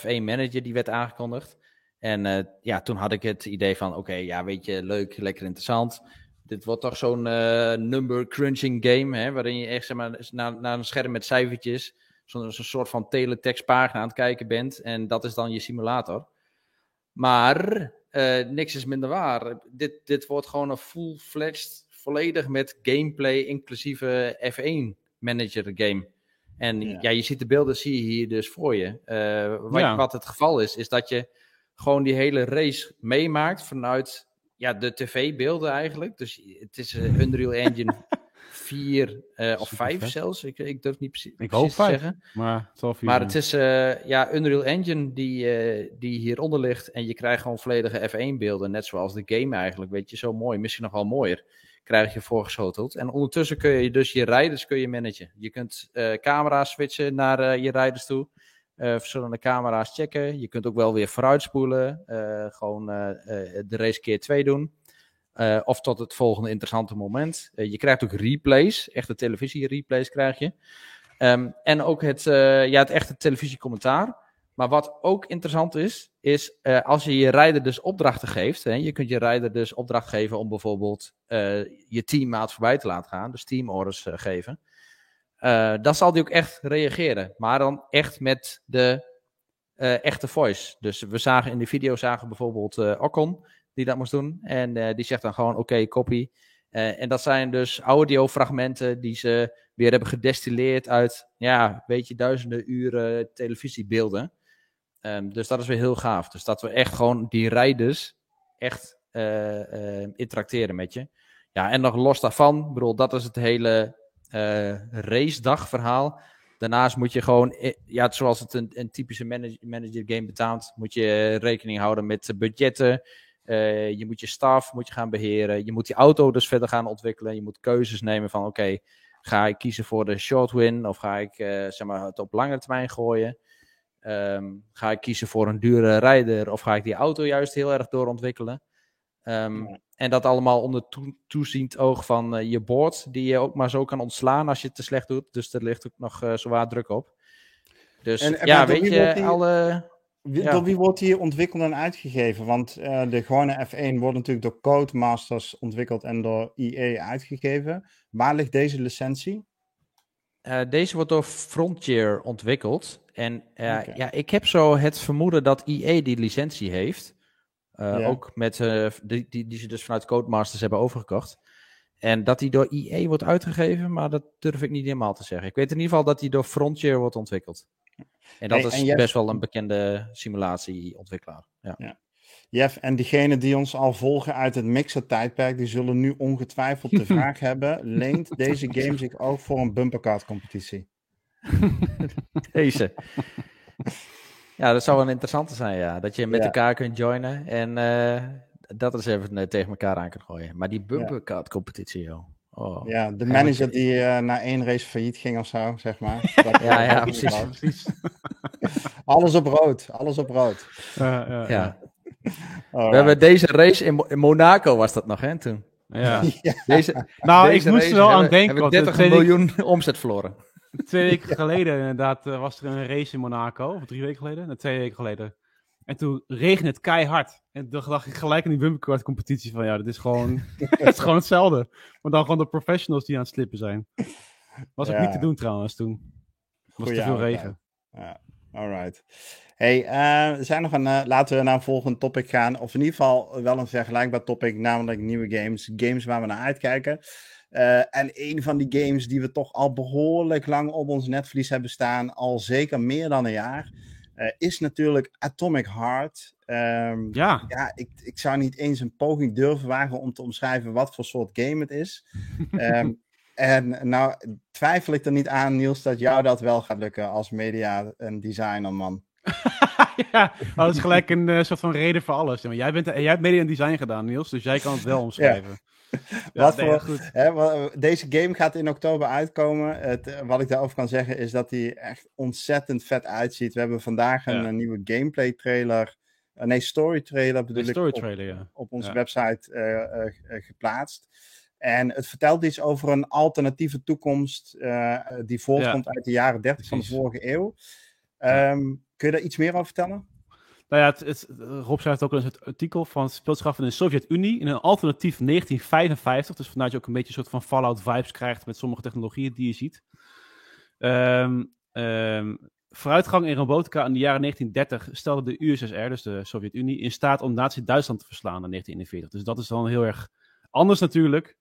F1 Manager, die werd aangekondigd. En ja, toen had ik het idee van, oké, ja, weet je, leuk, lekker interessant dit wordt toch zo'n number crunching game, hè, waarin je echt zeg maar, naar, naar een scherm met cijfertjes, zo'n zo soort van teletextpagina aan het kijken bent. En dat is dan je simulator. Maar uh, niks is minder waar. Dit, dit wordt gewoon een full-fledged, volledig met gameplay inclusieve F1 manager game. En ja. ja. je ziet de beelden, zie je hier dus voor je. Uh, wat, ja. wat het geval is, is dat je gewoon die hele race meemaakt vanuit ja, de tv-beelden eigenlijk. Dus het is uh, Unreal Engine 4 uh, of 5 zelfs. Ik, ik durf niet precies, ik te zeggen. Maar het, maar het is uh, ja, Unreal Engine die, die hieronder ligt. En je krijgt gewoon volledige F1-beelden. Net zoals de game eigenlijk. Weet je, zo mooi. Misschien nog wel mooier. Krijg je voorgeschoteld. En ondertussen kun je dus je rijders kun je managen. Je kunt camera's switchen naar je rijders toe. Verschillende camera's checken. Je kunt ook wel weer vooruitspoelen. Gewoon de race keer 2 doen. Of tot het volgende interessante moment. je krijgt ook replays. Echte televisie replays krijg je. Um, en ook het, ja, het echte televisiecommentaar. Maar wat ook interessant is, is als je je rijder dus opdrachten geeft. Hè, je kunt je rijder dus opdracht geven om bijvoorbeeld je teammaat voorbij te laten gaan. Dus teamorders geven. Uh, dan zal die ook echt reageren. Maar dan echt met de uh, echte voice. Dus we zagen in de video zagen bijvoorbeeld uh, Ocon die dat moest doen. En die zegt dan gewoon oké, okay, copy. en dat zijn dus audiofragmenten die ze weer hebben gedestilleerd uit, ja, weet je, duizenden uren televisiebeelden. Um, dus dat is weer heel gaaf. Dus dat we echt gewoon die rijders echt interacteren met je. Ja, en nog los daarvan, bedoel, dat is het hele uh, race verhaal. Daarnaast moet je gewoon, eh, ja, zoals het een, een typische manager, manager game betaamt, moet je rekening houden met budgetten. Uh, je moet je staf moet je gaan beheren. Je moet die auto dus verder gaan ontwikkelen. Je moet keuzes nemen van oké, ga ik kiezen voor de short win of ga ik uh, zeg maar, het op lange termijn gooien? Um, ga ik kiezen voor een dure rijder of ga ik die auto juist heel erg doorontwikkelen? Um, en dat allemaal onder to toeziend oog van uh, je board, die je ook maar zo kan ontslaan als je het te slecht doet. Dus er ligt ook nog zwaar druk op. Dus en, en ja, weet je, die, alle... Wie, ja. Door wie wordt die ontwikkeld en uitgegeven? Want uh, de gewone F1 wordt natuurlijk door Codemasters ontwikkeld en door EA uitgegeven. Waar ligt deze licentie? deze wordt door Frontier ontwikkeld. En okay. ja, ik heb zo het vermoeden dat EA die licentie heeft. Ook met, die, die, die ze dus vanuit Codemasters hebben overgekocht. En dat die door EA wordt uitgegeven, maar dat durf ik niet helemaal te zeggen. Ik weet in ieder geval dat die door Frontier wordt ontwikkeld. En dat is Jeff, best wel een bekende simulatieontwikkelaar. Ja. ja. Jeff, en diegenen die ons al volgen uit het Mixer-tijdperk, die zullen nu ongetwijfeld de vraag hebben: leent deze game zich ook voor een bumpercard-competitie? deze. Ja, dat zou wel een interessante zijn, ja. Dat je met elkaar kunt joinen en uh, dat is even uh, tegen elkaar aan kunt gooien. Maar die bumpercard competitie, joh. Oh. Ja, de manager die uh, na één race failliet ging of zo, zeg maar. ja, ja, precies. precies. alles op rood, alles op rood. ja. ja. We hebben deze race in, in, Monaco, was dat nog, hè, toen? Ja. Deze, nou, deze ik moest er wel aan denken. Hebben 30 miljoen omzet verloren. Twee weken geleden inderdaad uh, was er een race in Monaco, of drie weken geleden? Nee, twee weken geleden. En toen regende het keihard. En toen dacht ik gelijk aan die bumperkart competitie van ja, dat is gewoon, het is gewoon hetzelfde. Maar dan gewoon de professionals die aan het slippen zijn. Was ook niet te doen trouwens toen. was te veel regen. Ja, alright. Hey, uh, we zijn nog een, uh, laten we naar een volgend topic gaan. Of in ieder geval wel een vergelijkbaar topic, namelijk nieuwe games. Games waar we naar uitkijken. Uh, en een van die games die we toch al behoorlijk lang op ons netvlies hebben staan, al zeker meer dan een jaar, is natuurlijk Atomic Heart. Um, ja. Ja, ik, ik zou niet eens een poging durven wagen om te omschrijven wat voor soort game het is. um, en nou twijfel ik er niet aan, Niels, dat jou dat wel gaat lukken als media- en designerman. ja, dat is gelijk een uh, soort van reden voor alles. Jij, bent, jij hebt media en design gedaan, Niels, dus jij kan het wel omschrijven. Ja. wat voor, hè, deze game gaat in oktober uitkomen. Het, eh, wat ik daarover kan zeggen is dat hij echt ontzettend vet uitziet. We hebben vandaag een, een nieuwe gameplay trailer. Uh, nee, story trailer bedoel ik. Story trailer, op, ja. op onze website uh, geplaatst. En het vertelt iets over een alternatieve toekomst die voortkomt uit de jaren 30 van de vorige eeuw. Um, kun je daar iets meer over vertellen? Nou ja, het, het, Rob schrijft ook in het artikel van speelschap in de Sovjet-Unie in een alternatief 1955. Dus vanuit je ook een beetje een soort van Fallout vibes krijgt met sommige technologieën die je ziet. Um, vooruitgang in robotica in de jaren 1930 stelde de USSR, dus de Sovjet-Unie, in staat om Nazi-Duitsland te verslaan in 1941. Dus dat is dan heel erg anders natuurlijk.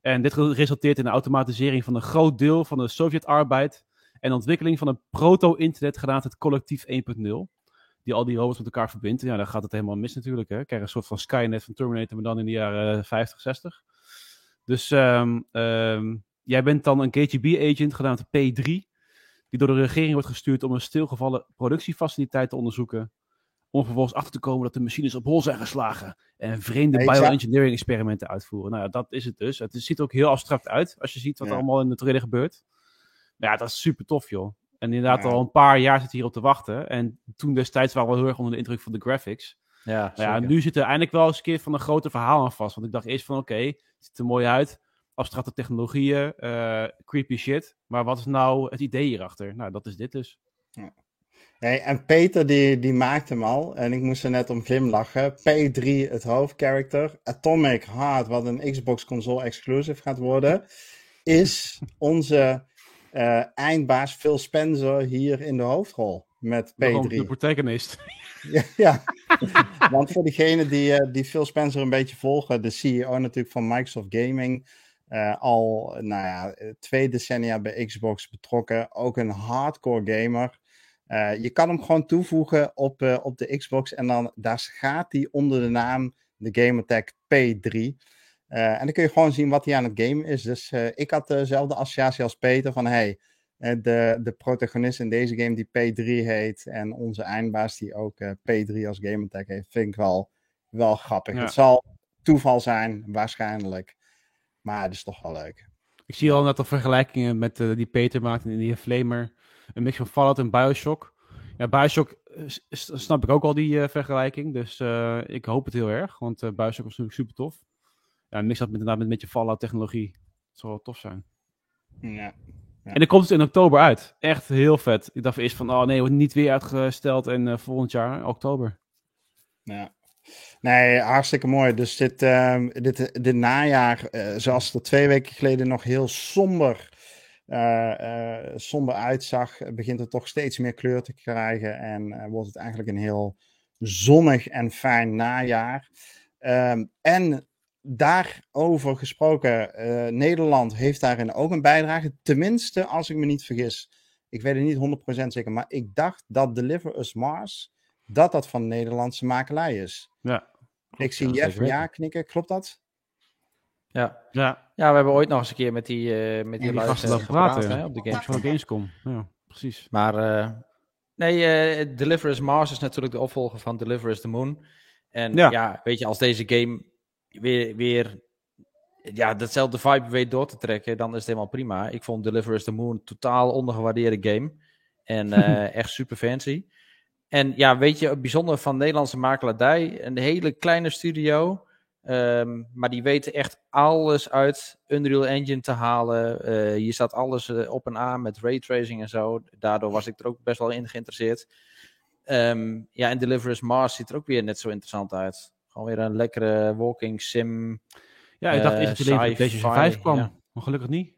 En dit resulteert in de automatisering van een groot deel van de Sovjet-arbeid en ontwikkeling van een proto-internet genaamd het collectief 1.0 die al die robots met elkaar verbindt. Ja, dan gaat het helemaal mis natuurlijk. Hè. Krijg een soort van Skynet van Terminator, maar dan in de jaren 50, 60. Dus um, um, jij bent dan een KGB-agent genaamd P3, die door de regering wordt gestuurd om een stilgevallen productiefaciliteit te onderzoeken. Om vervolgens achter te komen dat de machines op hol zijn geslagen en vreemde bioengineering experimenten uitvoeren. Nou ja, dat is het dus. Het ziet er ook heel abstract uit als je ziet wat er allemaal in de trailer gebeurt. Ja, dat is super tof, joh. En inderdaad al een paar jaar zit hier op te wachten. En toen destijds waren we heel erg onder de indruk van de graphics. Ja, ja nu zit er eindelijk wel eens een keer van een groter verhaal aan vast. Want ik dacht eerst van oké, het ziet er mooi uit. Abstracte technologieën, uh, creepy shit. Maar wat is nou het idee hierachter? Nou, dat is dit dus. Ja. Hey, en Peter die, die maakte hem al. En ik moest er net om glimlachen. P3, het hoofdcharacter. Atomic Heart, wat een Xbox console exclusive gaat worden. Is onze uh, eindbaas Phil Spencer hier in de hoofdrol met P3. De protagonist. ja, ja. want voor diegenen die, uh, die Phil Spencer een beetje volgen, de CEO natuurlijk van Microsoft Gaming, uh, al nou ja, twee decennia bij Xbox betrokken, ook een hardcore gamer. je kan hem gewoon toevoegen op, op de Xbox en dan daar gaat hij onder de naam de Gamertag P3. Uh, en dan kun je gewoon zien wat hij aan het game is. Dus uh, ik had dezelfde associatie als Peter van hey, de, de protagonist in deze game die P3 heet en onze eindbaas die ook P3 als gamertag heeft, vind ik wel, wel grappig. Het zal toeval zijn, waarschijnlijk. Maar het is toch wel leuk. Ik zie al net al vergelijkingen met die Peter maakt in die Flamer. Een mix van Fallout en Bioshock. Ja, Bioshock snap ik ook al die vergelijking. Dus ik hoop het heel erg. Want Bioshock was natuurlijk super tof ja, mix dat met, met, met je Fallout technologie. Dat zou wel tof zijn. Ja. En dan komt het in oktober uit. Echt heel vet. Ik dacht eerst van, oh nee, wordt niet weer uitgesteld en uh, volgend jaar, oktober. Ja. Nee, hartstikke mooi. Dus dit, uh, dit, dit najaar, uh, zoals het twee weken geleden nog heel somber, uh, somber uitzag, begint het toch steeds meer kleur te krijgen. En wordt het eigenlijk een heel zonnig en fijn najaar. Um, en daarover gesproken, uh, Nederland heeft daarin ook een bijdrage. Tenminste, als ik me niet vergis. Ik weet het niet 100% zeker, maar ik dacht dat Deliver Us Mars, dat dat van Nederlandse makelij is. Ja. ik zie Jeff ja knikken, klopt dat? Ja. Ja. ja, we hebben ooit nog eens een keer met die, uh, met die, die gasten praten hè, op de Games. Van de Gamescom. Ja, precies. Maar uh, nee, Deliver Us Mars is natuurlijk de opvolger van Deliver Us the Moon. En ja. ja, weet je, als deze game weer, weer ja, datzelfde vibe weet door te trekken, dan is het helemaal prima. Ik vond Deliver Us the Moon totaal ondergewaardeerde game. En uh, echt super fancy. En ja, weet je, bijzonder van Nederlandse makelaardij. Een hele kleine studio. Um, maar die weten echt alles uit Unreal Engine te halen. Uh, hier staat alles uh, op en aan met raytracing en zo. Daardoor was ik er ook best wel in geïnteresseerd. Um, ja, en Deliver Us Mars ziet er ook weer net zo interessant uit. Gewoon weer een lekkere walking sim. Ja, ik dacht eerst dat hij deze 5 kwam. Maar gelukkig niet.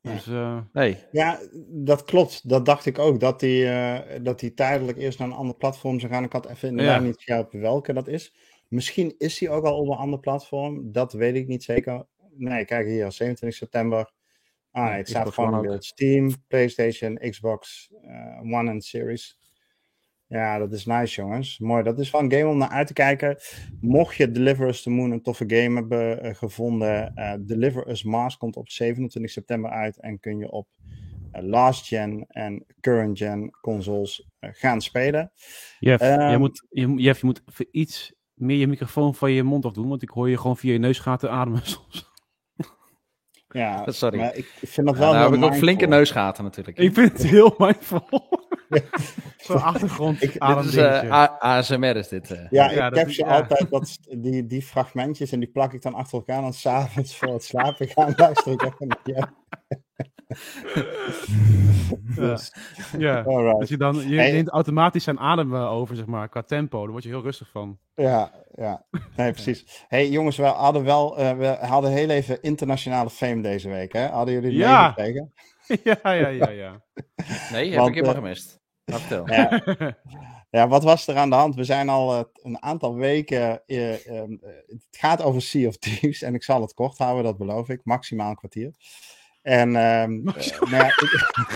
Dus, uh... nee. Ja, dat klopt. Dat dacht ik ook. Dat hij uh, dat die tijdelijk eerst naar een ander platform zou gaan. Ik had even inderdaad ja. niet gehelpen welke dat is. Misschien is hij ook al op een ander platform. Dat weet ik niet zeker. Nee, kijk hier, 27 september. Ah, nee, het staat gewoon op Steam, PlayStation, Xbox uh, One en Series. Ja, dat is nice, jongens. Mooi. Dat is wel een game om naar uit te kijken. Mocht je Deliver Us the Moon een toffe game hebben uh, gevonden, uh, Deliver Us Mars komt op 27 september uit en kun je op uh, last gen en current gen consoles gaan spelen. Jeff, um, je, moet, je, Jeff, je moet iets meer je microfoon van je mond af doen, want ik hoor je gewoon via je neusgaten ademen soms. Ja, sorry. Maar ik vind dat wel. Ja, nou heb ik ook flinke neusgaten natuurlijk. Ik vind het heel mindful. Zo'n achtergrond. Ik, dit is, uh, ASMR is dit. Uh. Ja, ik heb ze altijd dat, die, die fragmentjes en die plak ik dan achter elkaar. En s'avonds voor het slapen gaan luister ik even naar ja. dus, ja, dus je, dan, je neemt automatisch zijn adem over, zeg maar, qua tempo. Daar word je heel rustig van. Ja, ja. Nee, precies. hey, jongens, we hadden wel, uh, we hadden heel even internationale fame deze week, hè? Hadden jullie het ja. meegekregen? ja, ja, ja, ja. Nee, heb ik helemaal uh, gemist. Vertel. Ja. ja, wat was er aan de hand? We zijn al uh, een aantal weken. Uh, um, het gaat over Sea of Thieves. En ik zal het kort houden, dat beloof ik. Maximaal een kwartier. En um, nou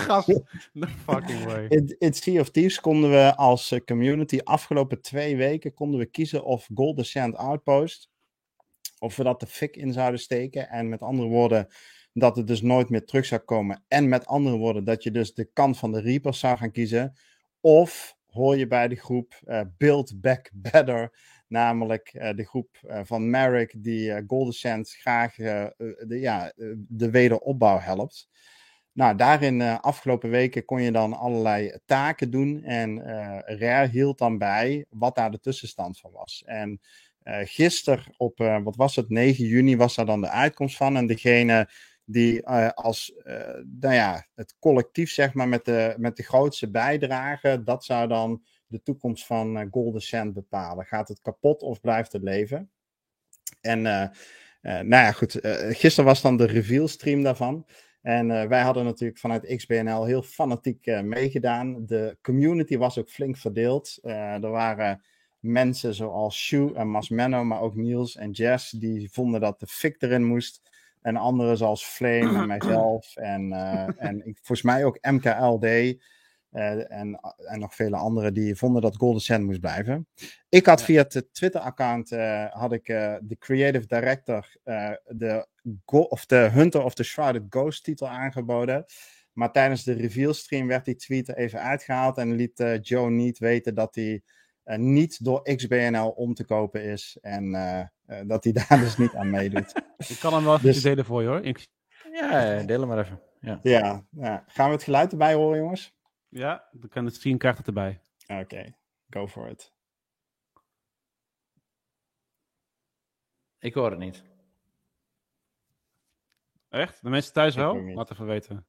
Gast, no fucking way. In, in Sea of Thieves konden we als community afgelopen twee weken konden we kiezen of Golden Sand Outpost, of we dat de fik in zouden steken. En met andere woorden, dat het dus nooit meer terug zou komen. En met andere woorden, dat je dus de kant van de Reapers zou gaan kiezen. Of hoor je bij de groep uh, Build Back Better, namelijk uh, de groep uh, van Merrick, die Golden Sand graag de, ja, de wederopbouw helpt. Nou, daarin afgelopen weken kon je dan allerlei taken doen en Rare hield dan bij wat daar de tussenstand van was. En gisteren op, wat was het, 9 juni was daar dan de uitkomst van en degene die uh, als uh, nou ja, het collectief, zeg maar, met de, met de grootste bijdrage, dat zou dan de toekomst van uh, Golden Sand bepalen. Gaat het kapot of blijft het leven? En nou ja, goed, gisteren was dan de reveal stream daarvan. En wij hadden natuurlijk vanuit XBNL heel fanatiek meegedaan. De community was ook flink verdeeld. er waren mensen zoals Shu en Masmeno, maar ook Niels en Jess, die vonden dat de fik erin moest. En anderen zoals Flame en mijzelf. En, en volgens mij ook MKLD. Uh, eh, en, en nog vele anderen die vonden dat Golden Sand moest blijven. Ik had via het Twitter-account uh, had ik de creative director de, of de Hunter of the Shrouded Ghost titel aangeboden. Maar tijdens de reveal stream werd die tweet even uitgehaald en liet Joe niet weten dat hij niet door XBNL om te kopen is. En uh, dat hij daar dus niet aan meedoet. Ik kan hem wel even dus... delen voor je hoor. Ik... Ja, deel hem maar even. Ja. Ja, ja, gaan we het geluid erbij horen, jongens? Ja, dan kan het stream krijgt het erbij. Oké, okay. go for it. Ik hoor het niet. Echt? De mensen thuis wel? Laat even weten.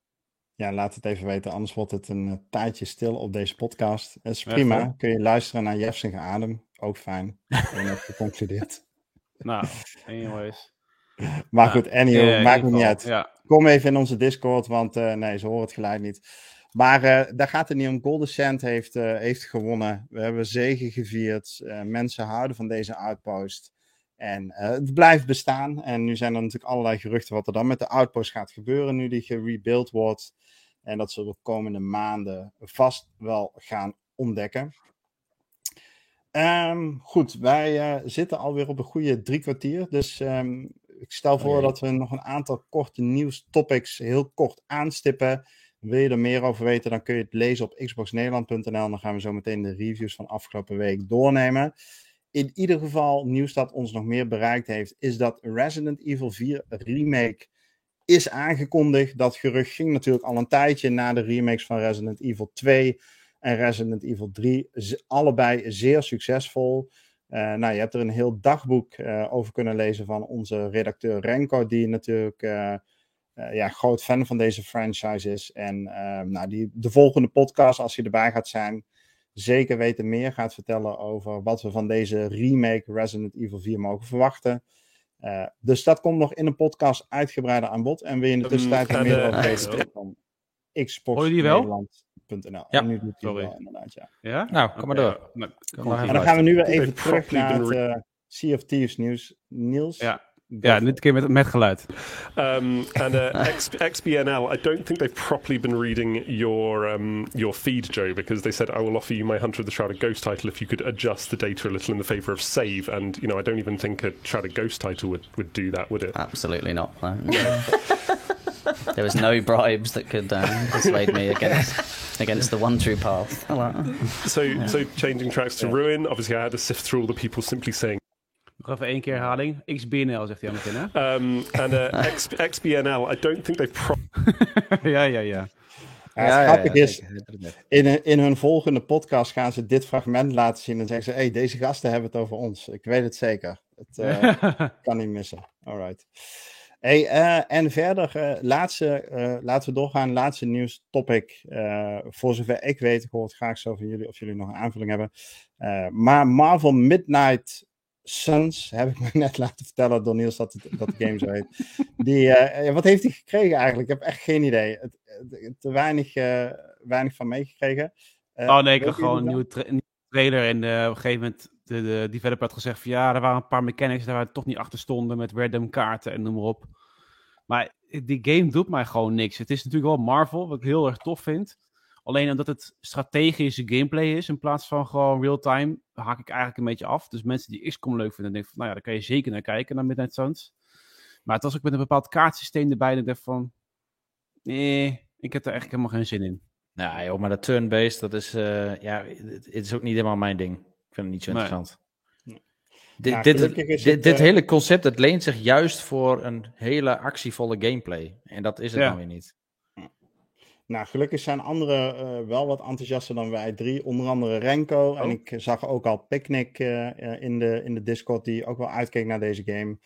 Ja, laat het even weten, anders wordt het een uh, tijdje stil op deze podcast. Dat is prima. Kun je luisteren naar Jeffs adem. Ook fijn. Ik heb geconcludeerd. Nou, anyways. Maar goed, anyway, maakt me niet uit. Kom even in onze Discord, want uh, nee, ze horen het geluid niet. Maar uh, daar gaat het niet om. Golden Sand heeft, uh, heeft gewonnen. We hebben zegen gevierd. mensen houden van deze outpost. En het blijft bestaan. En nu zijn er natuurlijk allerlei geruchten wat er dan met de outpost gaat gebeuren. Nu die gerebuild wordt. En dat zullen we de komende maanden vast wel gaan ontdekken. Um, goed, wij zitten alweer op een goede drie kwartier. Dus um, ik stel voor dat we nog een aantal korte nieuwstopics heel kort aanstippen. Wil je er meer over weten, dan kun je het lezen op xboxnederland.nl. Dan gaan we zo meteen de reviews van afgelopen week doornemen. In ieder geval, nieuws dat ons nog meer bereikt heeft, is dat Resident Evil 4 Remake is aangekondigd. Dat gerucht ging natuurlijk al een tijdje na de remakes van Resident Evil 2 en Resident Evil 3. Allebei zeer succesvol. Uh, nou, je hebt er een heel dagboek uh, over kunnen lezen van onze redacteur Renko, die natuurlijk uh, ja, groot fan van deze franchise is. En nou, die de volgende podcast, als hij erbij gaat zijn, zeker weten meer gaat vertellen over wat we van deze remake Resident Evil 4 mogen verwachten. dus dat komt nog in een podcast uitgebreider aan bod. En wil je in de tussentijd um, meer over weten van Xbox Hoor je die wel? .nl. Ja, nu doet Sorry. Wel, inderdaad, ja. ja. Nou, kom maar door. Nou, en dan gaan we nu weer even terug naar het uh, Sea of Thieves nieuws. Niels? Ja. Ja, dit keer met, met geluid. Um, and uh, X, XBNL, I don't think they've properly been reading your um, your feed, Joe, because they said I will offer you my Hunter of the Shrouded Ghost title if you could adjust the data a little in the favor of save. And you know, I don't even think a Shrouded Ghost title would, would do that, would it? Absolutely not. No. there was no bribes that could um, persuade me against against the one true path. So, yeah. so changing tracks to Ruin. Obviously, I had to sift through all the people simply saying. Nog even één keer herhaling. XBNL zegt hij aan het begin, hè? Um, and uh, X, XBNL, I don't think they've... ja, ja, ja. Ja, grappig is, in, in hun volgende podcast gaan ze dit fragment laten zien en zeggen ze, hey, deze gasten hebben het over ons. Ik weet het zeker. Het uh, kan niet missen. Alright. Hey, uh, en verder, uh, laatste, laten we doorgaan. Laatste nieuws topic. voor zover ik weet, ik hoor het graag zo van jullie of jullie nog een aanvulling hebben. maar Marvel Midnight Suns, heb ik me net laten vertellen door Niels dat, het, dat de game zo heet. Die, wat heeft hij gekregen eigenlijk? Ik heb echt geen idee. Het, te weinig, weinig van meegekregen. oh nee, ik heb gewoon een nieuwe, tra nieuwe, trailer en op een gegeven moment de, de developer had gezegd van ja, er waren een paar mechanics daar waar toch niet achter stonden met random kaarten en noem maar op. Maar die game doet mij gewoon niks. Het is natuurlijk wel Marvel, wat ik heel erg tof vind. Alleen omdat het strategische gameplay is in plaats van gewoon real-time, haak ik eigenlijk een beetje af. Dus mensen die XCOM leuk vinden, denk van, nou ja, daar kan je zeker naar kijken, naar Midnight Suns. Maar het was ook met een bepaald kaartsysteem erbij, dat ik dacht van, nee, ik heb er eigenlijk helemaal geen zin in. Nou joh, maar dat turn-based, dat is, uh, ja, het is ook niet helemaal mijn ding. Ik vind het niet zo interessant. Dit, dit, dit, dit, eh, hele concept, het leent zich juist voor een hele actievolle gameplay. En dat is het ja. dan weer niet. Nou, gelukkig zijn anderen uh, wel wat enthousiaster dan wij drie. Onder andere Renko. En oh. ik zag ook al Picnic uh, in, de, in de Discord, die ook wel uitkeek naar deze game.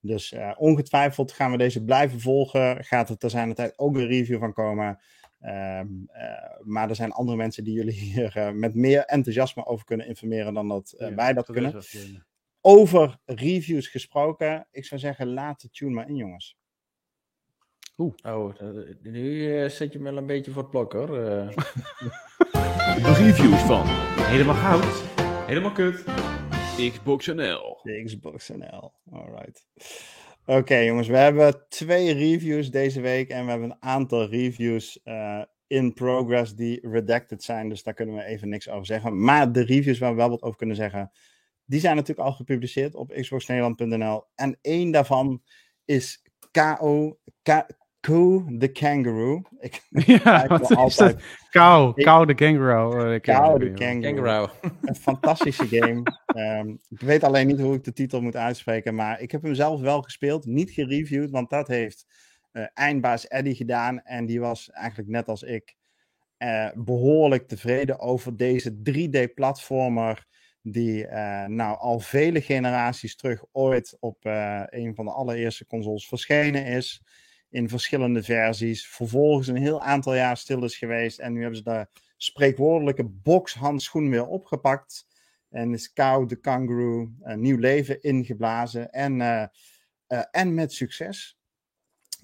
Dus ongetwijfeld gaan we deze blijven volgen. Gaat er zijn tijd ook een review van komen. Ehm, eh, maar er zijn andere mensen die jullie hier met meer enthousiasme over kunnen informeren dan dat wij dat, kunnen. over reviews gesproken, ik zou zeggen, laat de tune maar in, jongens. Oeh. Oh, nu zet je me wel een beetje voor het blok hoor. de reviews van Helemaal Goud, Helemaal Kut, Xbox NL. Xbox NL, alright. Oké jongens, we hebben twee reviews deze week en we hebben een aantal reviews uh, in progress die redacted zijn, dus daar kunnen we even niks over zeggen. Maar de reviews waar we wel wat over kunnen zeggen, die zijn natuurlijk al gepubliceerd op xboxnederland.nl en één daarvan is KO, Ko the Kangaroo. Ik ja, wat is altijd... dat? Kou, Kou the Kangaroo. Kou the Kangaroo. Een fantastische game. um, ik weet alleen niet hoe ik de titel moet uitspreken, maar ik heb hem zelf wel gespeeld. Niet gereviewd, want dat heeft uh, eindbaas Eddie gedaan. En die was eigenlijk net als ik uh, behoorlijk tevreden over deze 3D-platformer. Die uh, nou al vele generaties terug ooit op een van de allereerste consoles verschenen is in verschillende versies. Vervolgens een heel aantal jaar stil is geweest. En nu hebben ze de spreekwoordelijke boxhandschoen weer opgepakt. En is Cow de Kangaroo een nieuw leven ingeblazen. En, uh, uh, en met succes.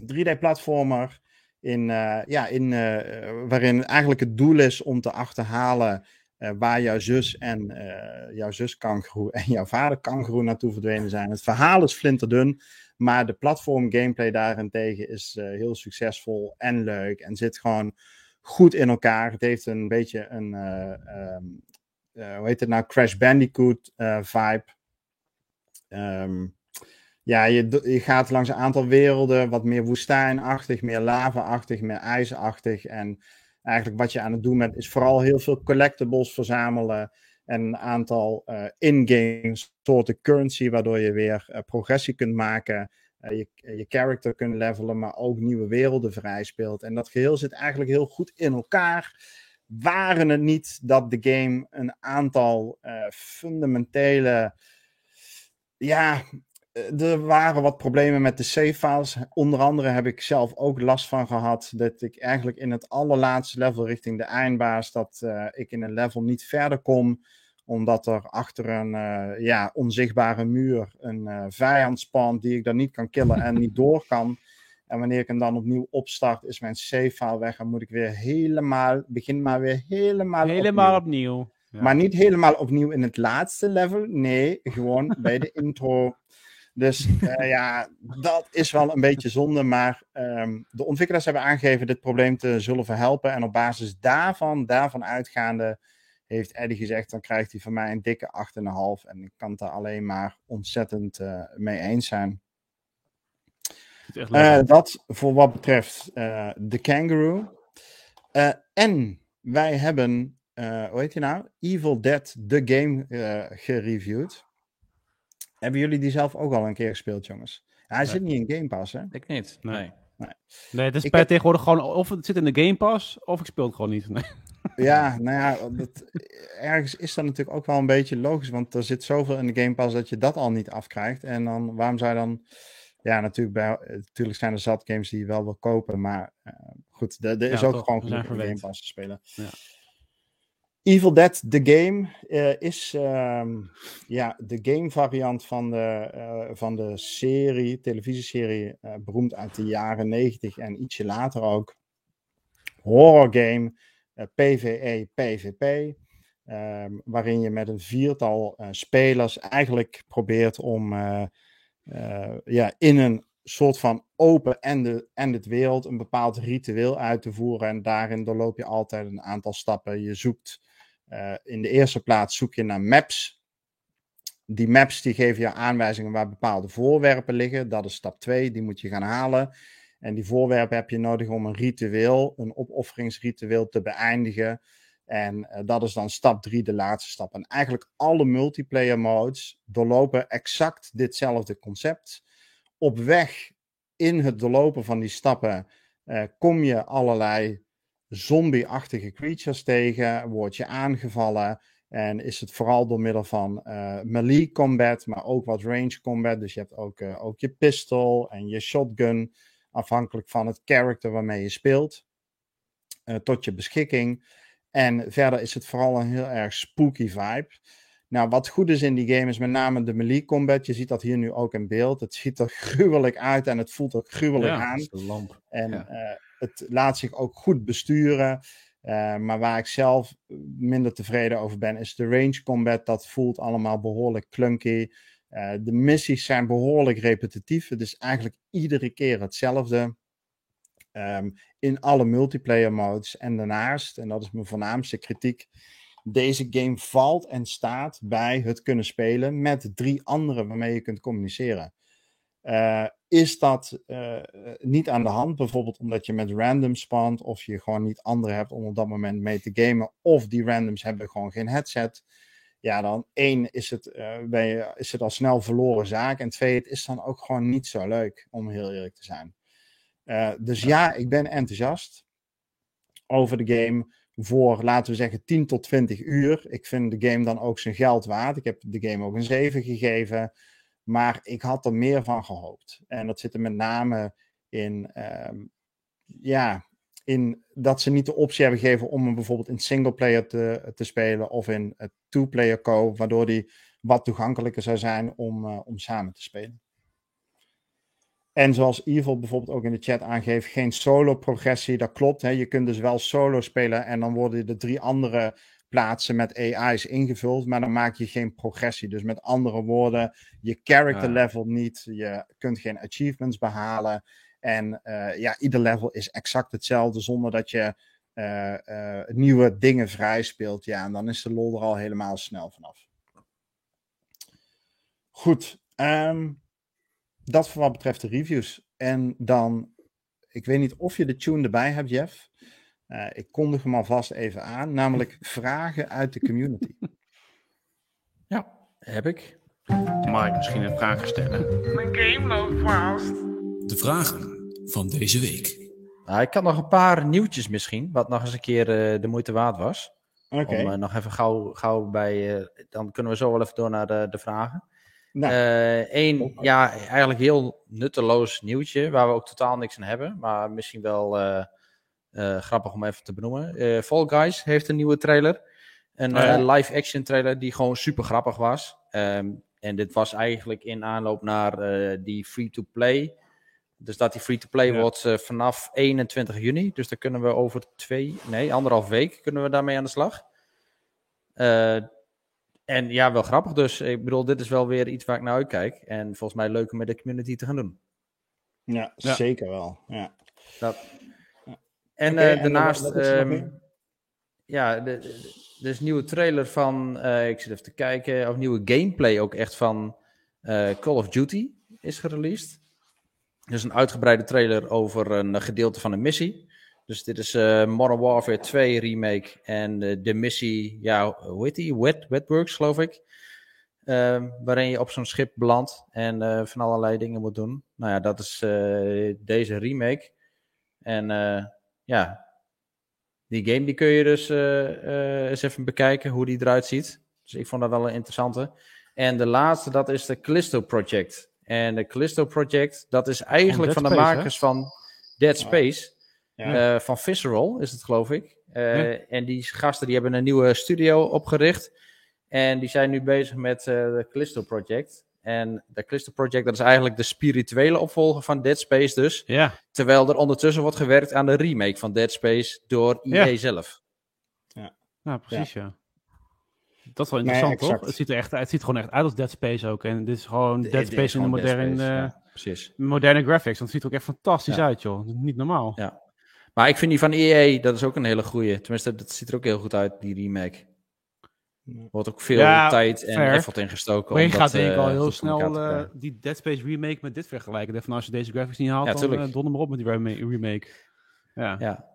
3D-platformer. In, ja, in, waarin eigenlijk het doel is om te achterhalen waar jouw zus en jouw zus kangaroo en jouw vader kangaroo naartoe verdwenen zijn. Het verhaal is flinterdun. Maar de platform gameplay daarentegen is uh, heel succesvol en leuk. En zit gewoon goed in elkaar. Het heeft een beetje een, uh, um, uh, hoe heet het nou, Crash Bandicoot vibe. Um, ja, je, je gaat langs een aantal werelden, wat meer woestijnachtig, meer lava-achtig, meer ijzerachtig. En eigenlijk wat je aan het doen bent, is vooral heel veel collectibles verzamelen. En een aantal uh, in-game soorten currency, waardoor je weer uh, progressie kunt maken. Uh, je, je character kunt levelen, maar ook nieuwe werelden vrij speelt. En dat geheel zit eigenlijk heel goed in elkaar. Waren het niet dat de game een aantal fundamentele. Ja, er waren wat problemen met de save files. Onder andere heb ik zelf ook last van gehad dat ik eigenlijk in het allerlaatste level richting de eindbaas, dat ik in een level niet verder kom omdat er achter een uh, ja, onzichtbare muur een uh, vijand spant die ik dan niet kan killen en niet door kan. En wanneer ik hem dan opnieuw opstart, is mijn save file weg. En moet ik weer helemaal, begin maar weer helemaal Helemaal opnieuw. Maar niet helemaal opnieuw in het laatste level. Nee, gewoon bij de intro. Dus uh, ja, dat is wel een beetje zonde. Maar um, de ontwikkelaars hebben aangegeven dit probleem te zullen verhelpen. En op basis daarvan, daarvan uitgaande, heeft Eddie gezegd, dan krijgt hij van mij een dikke 8,5. En ik kan het daar alleen maar ontzettend uh, mee eens zijn. Uh, dat voor wat betreft uh, de Kangaroo. en wij hebben, hoe heet je nou? Evil Dead, the game, gereviewd. Hebben jullie die zelf ook al een keer gespeeld, jongens? hij zit niet in Game Pass, hè? Ik niet, nee. Nee, nee het is bij tegenwoordig gewoon of het zit in de Game Pass of ik speel het gewoon niet. Nee. Ja, nou ja, dat, ergens is dat natuurlijk ook wel een beetje logisch, want er zit zoveel in de Game Pass dat je dat al niet afkrijgt. En dan, waarom zou je dan, ja, natuurlijk, bij, natuurlijk zijn er zat games die je wel wil kopen, maar uh, goed, er is ook gewoon genoeg in de Game Pass te spelen. Ja. Evil Dead, The Game, uh, is uh, ja, de game variant van de, uh, van de serie, televisieserie, beroemd uit de jaren 90 en ietsje later ook. Horror game PvE, PvP. Um, waarin je met een viertal uh, spelers eigenlijk probeert om uh, ja, in een soort van open-ended wereld een bepaald ritueel uit te voeren. En daarin doorloop je altijd een aantal stappen. Je zoekt in de eerste plaats zoek je naar maps. Die maps die geven je aanwijzingen waar bepaalde voorwerpen liggen. Dat is stap 2, die moet je gaan halen. En die voorwerpen heb je nodig om een ritueel, een opofferingsritueel te beëindigen. En uh, dat is dan stap 3, de laatste stap. En eigenlijk alle multiplayer modes doorlopen exact ditzelfde concept. Op weg in het doorlopen van die stappen uh, kom je allerlei zombie-achtige creatures tegen, word je aangevallen. En is het vooral door middel van uh, melee combat, maar ook wat range combat. Dus je hebt ook, ook je pistol en je shotgun afhankelijk van het character waarmee je speelt, uh, tot je beschikking. En verder is het vooral een heel erg spooky vibe. Nou, wat goed is in die game is met name de melee combat. Je ziet dat hier nu ook in beeld. Het ziet er gruwelijk uit en het voelt ook gruwelijk ja, aan. Lamp. En ja. uh, het laat zich ook goed besturen. Uh, maar waar ik zelf minder tevreden over ben, is de range combat. Dat voelt allemaal behoorlijk clunky. Uh, de missies zijn behoorlijk repetitief. Het is eigenlijk iedere keer hetzelfde. Um, in alle multiplayer modes. En daarnaast, en dat is mijn voornaamste kritiek. Deze game valt en staat bij het kunnen spelen met drie anderen waarmee je kunt communiceren. Uh, is dat uh, niet aan de hand, bijvoorbeeld omdat je met random spant of je gewoon niet anderen hebt om op dat moment mee te gamen, of die randoms hebben gewoon geen headset ja, dan één is het, uh, ben je, is het al snel verloren zaak. En twee, het is dan ook gewoon niet zo leuk, om heel eerlijk te zijn. Uh, dus ja, ik ben enthousiast over de game voor, laten we zeggen, 10 tot 20 uur. Ik vind de game dan ook zijn geld waard. Ik heb de game ook een 7 gegeven. Maar ik had er meer van gehoopt. En dat zit er met name in, um, ja, in dat ze niet de optie hebben gegeven om hem bijvoorbeeld in singleplayer te, te spelen of in two-player co, waardoor die wat toegankelijker zou zijn om, uh, om samen te spelen. En zoals Evil bijvoorbeeld ook in de chat aangeeft, geen solo progressie, dat klopt. Hè? Je kunt dus wel solo spelen en dan worden de drie andere plaatsen met AI's ingevuld, maar dan maak je geen progressie. Dus met andere woorden, je character level niet, je kunt geen achievements behalen. En uh, ja, ieder level is exact hetzelfde zonder dat je uh, uh, nieuwe dingen vrij speelt. Ja, en dan is de lol er al helemaal snel vanaf. Goed, um, dat voor wat betreft de reviews. En dan, ik weet niet of je de tune erbij hebt, Jeff. ik kondig hem alvast even aan, namelijk vragen uit de community. Ja, heb ik. Mag ik misschien een vraag stellen? Mijn game loopt vast de vragen van deze week. Nou, ik had nog een paar nieuwtjes misschien, wat nog eens een keer uh, de moeite waard was. Okay. Om uh, nog even gauw, gauw bij, uh, dan kunnen we zo wel even door naar de, de vragen. Eén, nou. ja, eigenlijk heel nutteloos nieuwtje, waar we ook totaal niks aan hebben, maar misschien wel grappig om even te benoemen. Fall Guys heeft een nieuwe trailer. Een oh, ja. live-action trailer die gewoon super grappig was. Um, en dit was eigenlijk in aanloop naar die free-to-play dus dat die free-to-play ja. wordt uh, vanaf 21 juni. Dus dan kunnen we over twee, nee, anderhalf week kunnen we daarmee aan de slag. Uh, en ja, wel grappig. Dus ik bedoel, dit is wel weer iets waar ik naar uitkijk. En volgens mij leuk om met de community te gaan doen. Ja, ja. zeker wel. Ja. Dat. En okay, uh, daarnaast, um, ja, er is een nieuwe trailer van, ik zit even te kijken, of nieuwe gameplay ook echt van Call of Duty is gereleased. Dus een uitgebreide trailer over een gedeelte van een missie. Dus dit is uh, Modern Warfare 2 remake en uh, de missie, ja, hoe heet die? Wet, Wetworks geloof ik. Ehm, waarin je op zo'n schip belandt en uh, van allerlei dingen moet doen. Nou ja, dat is uh, deze remake. En uh, ja, die game die kun je dus eens even bekijken hoe die eruit ziet. Dus ik vond dat wel een interessante. En de laatste, dat is de Callisto Project. En de Callisto Project, dat is eigenlijk van, van de Space, makers hè? van Dead Space. Ja. van Visceral is het, geloof ik. Ja. En die gasten die hebben een nieuwe studio opgericht. En die zijn nu bezig met uh, de Callisto Project. En de Callisto Project, dat is eigenlijk de spirituele opvolger van Dead Space dus. Ja. Terwijl er ondertussen wordt gewerkt aan de remake van Dead Space door EA ja. zelf. Ja, ja precies ja. Dat is wel interessant, nee, toch? Het ziet er echt uit. Het ziet gewoon echt uit als Dead Space ook. En dit is gewoon Dead Space in de moderne, Space, ja, precies. moderne graphics. Want het ziet er ook echt fantastisch uit, joh. Niet normaal. Ja. Maar ik vind die van EA, dat is ook een hele goeie. Tenminste, dat ziet er ook heel goed uit, die remake. Er wordt ook veel ja, tijd en fair. effort ingestoken. Maar je gaat denk ik al heel snel uh, die Dead Space remake met dit vergelijken. Van als je deze graphics niet haalt, ja, dan uh, donder maar op met die remake. Ja. ja.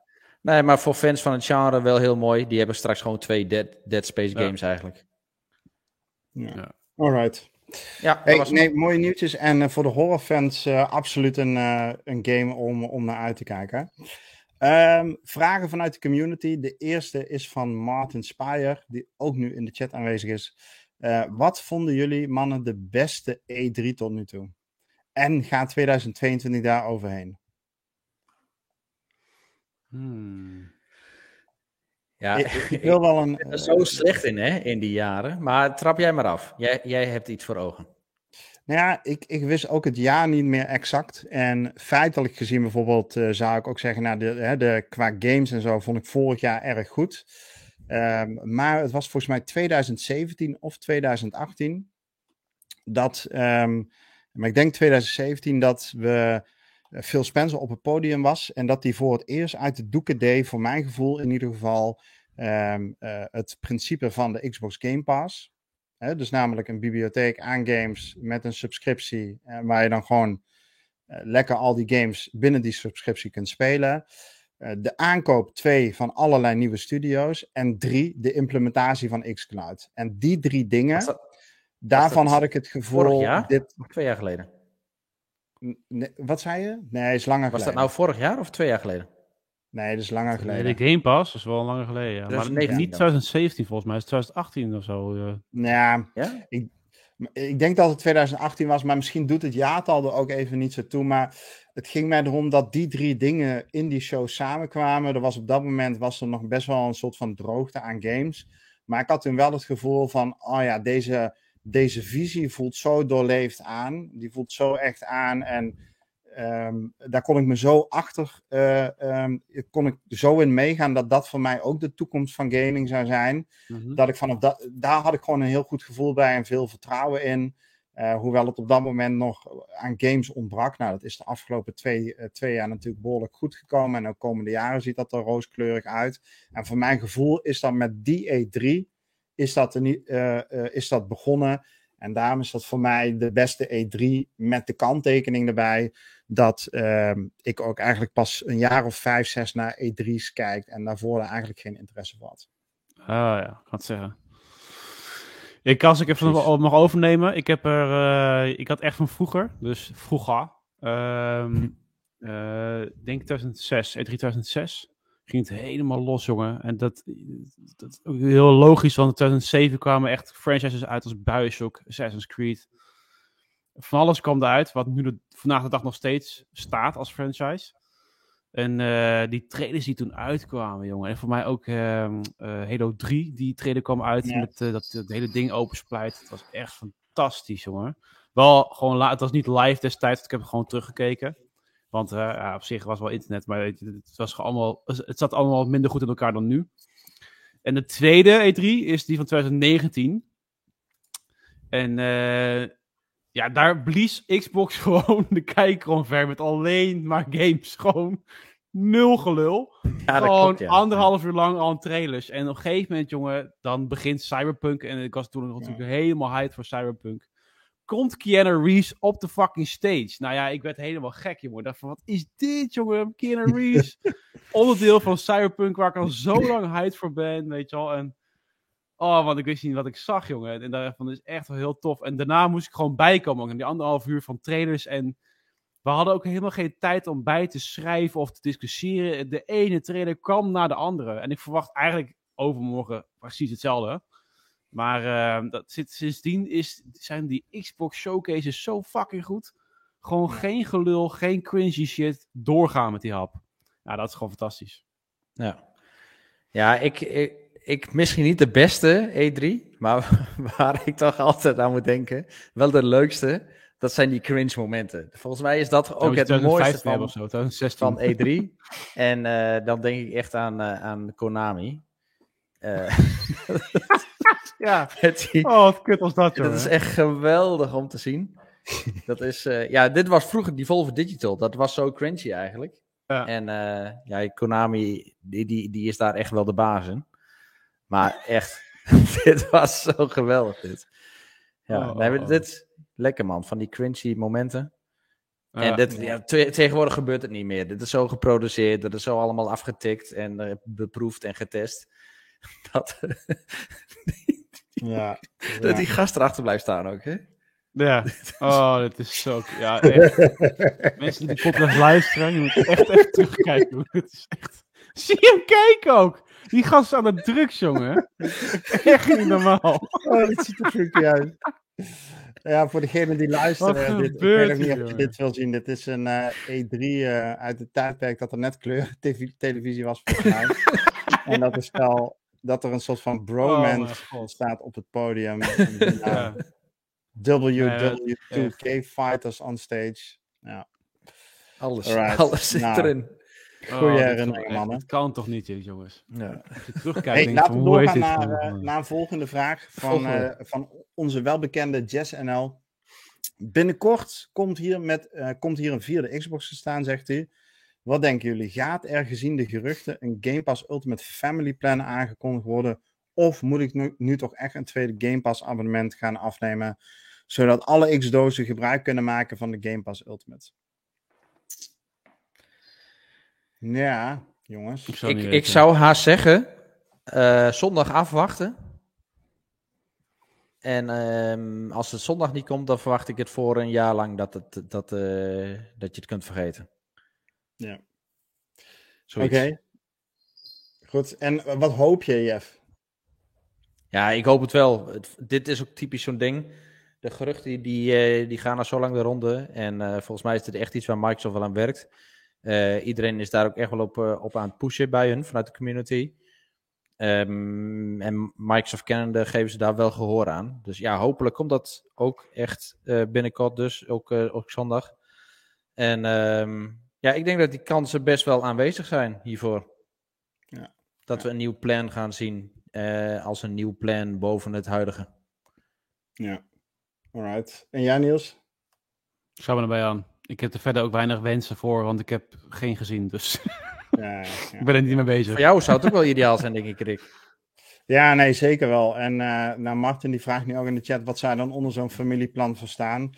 Nee, maar voor fans van het genre wel heel mooi. Die hebben straks gewoon twee Dead, Dead Space games eigenlijk. Ja. ja. Alright. Ja, hey, nee, mooie nieuwtjes. En uh, voor de horrorfans absoluut een, een game om, om naar uit te kijken. Um, vragen vanuit de community. De eerste is van Martin Spire, die ook nu in de chat aanwezig is. Uh, wat vonden jullie mannen de beste E3 tot nu toe? En gaat 2022 daar overheen? Hmm. Ja, ik, ik, wil wel een. Ik ben er zo slecht in, hè, in die jaren. Maar trap jij maar af. Jij, jij hebt iets voor ogen. Nou ja, ik, ik wist ook het jaar niet meer exact. En feitelijk gezien bijvoorbeeld uh, zou ik ook zeggen, nou, de, hè, de, qua games en zo vond ik vorig jaar erg goed. Um, maar het was volgens mij 2017 of 2018 dat, um, maar ik denk 2017 dat we Phil Spencer op het podium was en dat hij voor het eerst uit de doeken deed, voor mijn gevoel in ieder geval, um, uh, het principe van de Xbox Game Pass. Hè, dus namelijk een bibliotheek aan games met een subscriptie, eh, waar je dan gewoon uh, lekker al die games binnen die subscriptie kunt spelen. Uh, de aankoop twee van allerlei nieuwe studio's. En drie, de implementatie van xCloud. En die drie dingen, dat, daarvan had ik het gevoel... Vorig jaar? Dit... Twee jaar geleden? Nee, wat zei je? Nee, is langer Was geleden. dat nou vorig jaar of twee jaar geleden? Nee, dat is langer geleden. De Game Pass dat is wel langer geleden. Ja. Maar nee, niet 2017 volgens mij, het is 2018 of zo. Uh. Ja, ja? Ik, ik denk dat het 2018 was, maar misschien doet het jaartal er ook even niet zo toe. Maar het ging mij erom dat die drie dingen in die show samenkwamen. Er was op dat moment was er nog best wel een soort van droogte aan games. Maar ik had toen wel het gevoel van, oh ja, deze, deze visie voelt zo doorleefd aan. Die voelt zo echt aan en Um, daar kon ik me zo achter, uh, um, kon ik zo in meegaan dat dat voor mij ook de toekomst van gaming zou zijn. Mm-hmm. Dat ik vanaf dat, daar had ik gewoon een heel goed gevoel bij en veel vertrouwen in. Uh, hoewel het op dat moment nog aan games ontbrak. Nou, dat is de afgelopen twee, uh, twee jaar natuurlijk behoorlijk goed gekomen. En ook komende jaren ziet dat er rooskleurig uit. En voor mijn gevoel is dat met die E3 is dat, er, is dat begonnen. En daarom is dat voor mij de beste E3 met de kanttekening erbij dat uh, ik ook eigenlijk pas een jaar of vijf, zes naar E3's kijk en daarvoor er eigenlijk geen interesse voor had. Ah ja, ik kan het zeggen. Ik, als ik even nog, mag overnemen, ik heb er, uh, ik had echt van vroeger, dus vroeger, um, uh, denk 2006, E3 2006, ging het helemaal los, jongen. En dat, dat is ook heel logisch, want in 2007 kwamen echt franchises uit als Bioshock, Assassin's Creed, van alles kwam eruit, wat nu de, vandaag de dag nog steeds staat als franchise. En uh, die trailers die toen uitkwamen, jongen. En voor mij ook uh, uh, Halo 3, die trailer kwam uit ja. met dat het hele ding opensplijt. Het was echt fantastisch, jongen. Wel gewoon, het was niet live destijds, ik heb het gewoon teruggekeken. Want ja, op zich was wel internet, maar het, het, was allemaal, het zat allemaal minder goed in elkaar dan nu. En de tweede E3 is die van 2019. En ja, daar blies Xbox gewoon de kijker omver met alleen maar games. Gewoon nul gelul. Ja, gewoon klopt, ja. anderhalf uur lang al trailers. En op een gegeven moment, jongen, dan begint Cyberpunk. En ik was toen natuurlijk ja. helemaal hyped voor Cyberpunk. Komt Keanu Reeves op de fucking stage. Nou ja, ik werd helemaal gek, jongen. Ik dacht van, wat is dit, jongen? Keanu Reeves. Onderdeel van Cyberpunk, waar ik al zo lang hyped voor ben, weet je wel. En Oh, want ik wist niet wat ik zag, jongen. En daarvan is echt wel heel tof. En daarna moest ik gewoon bijkomen. In die anderhalf uur van trailers. En we hadden ook helemaal geen tijd om bij te schrijven of te discussiëren. De ene trailer kwam na de andere. En ik verwacht eigenlijk overmorgen precies hetzelfde. Maar uh, dat, sindsdien is, zijn die Xbox showcases zo fucking goed. Gewoon geen gelul, geen cringy shit. Doorgaan met die hap. Ja, dat is gewoon fantastisch. Ja, ja ik, ik, ik misschien niet de beste E3, maar waar ik toch altijd aan moet denken, wel de leukste, dat zijn die cringe momenten. Volgens mij is dat ook het mooiste van, zo, van E3. en uh, dan denk ik echt aan, uh, aan Konami. Uh, ja, oh, wat kut was dat, joh. Dat is echt geweldig om te zien. dat is, ja, dit was vroeger Devolver Digital. Dat was zo cringy eigenlijk. Ja. En ja, Konami, die, die, die is daar echt wel de baas in. Maar echt, dit was zo geweldig dit. Ja, oh, nee, dit lekker man, van die cringy momenten. en dit, ja, tegenwoordig gebeurt het niet meer. Dit is zo geproduceerd, dat is zo allemaal afgetikt en uh, beproefd en getest. Dat, ja, dat die gast erachter blijft staan ook, hè? Ja, oh, dit is zo... Ja, echt. Mensen die podcast luisteren, je moet echt even terugkijken. Het is echt... Zie je hem kijken ook? Die gast aan de drugs, jongen. Echt niet normaal. Oh, dit ziet er freaky uit. Ja, voor degene die luisteren, dit, ik weet ook niet of je dit wil zien. Dit is een uh, E3 uh, uit het tijdperk dat er net kleur televisie was, volgens mij. en dat is wel dat er een soort van bromance oh, staat op het podium. ja. WW2K Fighters on stage. Ja. Alles, alles zit nou, erin. Goeie oh, herinnering, man. Het kan toch niet, jongens. Ja. Hey, laten we doorgaan naar, uh, naar een volgende vraag van, uh, van onze welbekende Jess NL. Binnenkort komt hier, met, uh, komt hier een vierde Xbox te staan, zegt hij. Wat denken jullie? Gaat er gezien de geruchten een Game Pass Ultimate Family Plan aangekondigd worden? Of moet ik nu, nu toch echt een tweede Game Pass abonnement gaan afnemen? Zodat alle X-dozen gebruik kunnen maken van de Game Pass Ultimate? Ja, jongens. Ik zou, ik, zou haast zeggen, uh, zondag afwachten. En um, als het zondag niet komt, dan verwacht ik het voor een jaar lang dat, het, dat, uh, dat je het kunt vergeten. Ja. Oké. Okay. Goed. En wat hoop je, Jeff? Ja, ik hoop het wel. Het, dit is ook typisch zo'n ding. De geruchten die, uh, die gaan al zo lang de ronde. En volgens mij is dit echt iets waar Microsoft wel aan werkt. Uh, iedereen is daar ook echt wel op, uh, op aan het pushen bij hun vanuit de community. Um, en Microsoft kennende geven ze daar wel gehoor aan. Dus ja, hopelijk komt dat ook echt binnenkort, dus ook, ook zondag. En um, ja, ik denk dat die kansen best wel aanwezig zijn hiervoor. Ja. Dat we een nieuw plan gaan zien als een nieuw plan boven het huidige. Ja, alright. En jij Niels? Ik zou me erbij aan. Ik heb er verder ook weinig wensen voor, want ik heb geen gezien. Dus ja, ja. ik ben er niet mee bezig. Voor jou zou het ook wel ideaal zijn, denk ik, Rick. Ja, nee, zeker wel. En uh, nou, Martin die vraagt nu ook in de chat, wat zou je dan onder zo'n familieplan verstaan?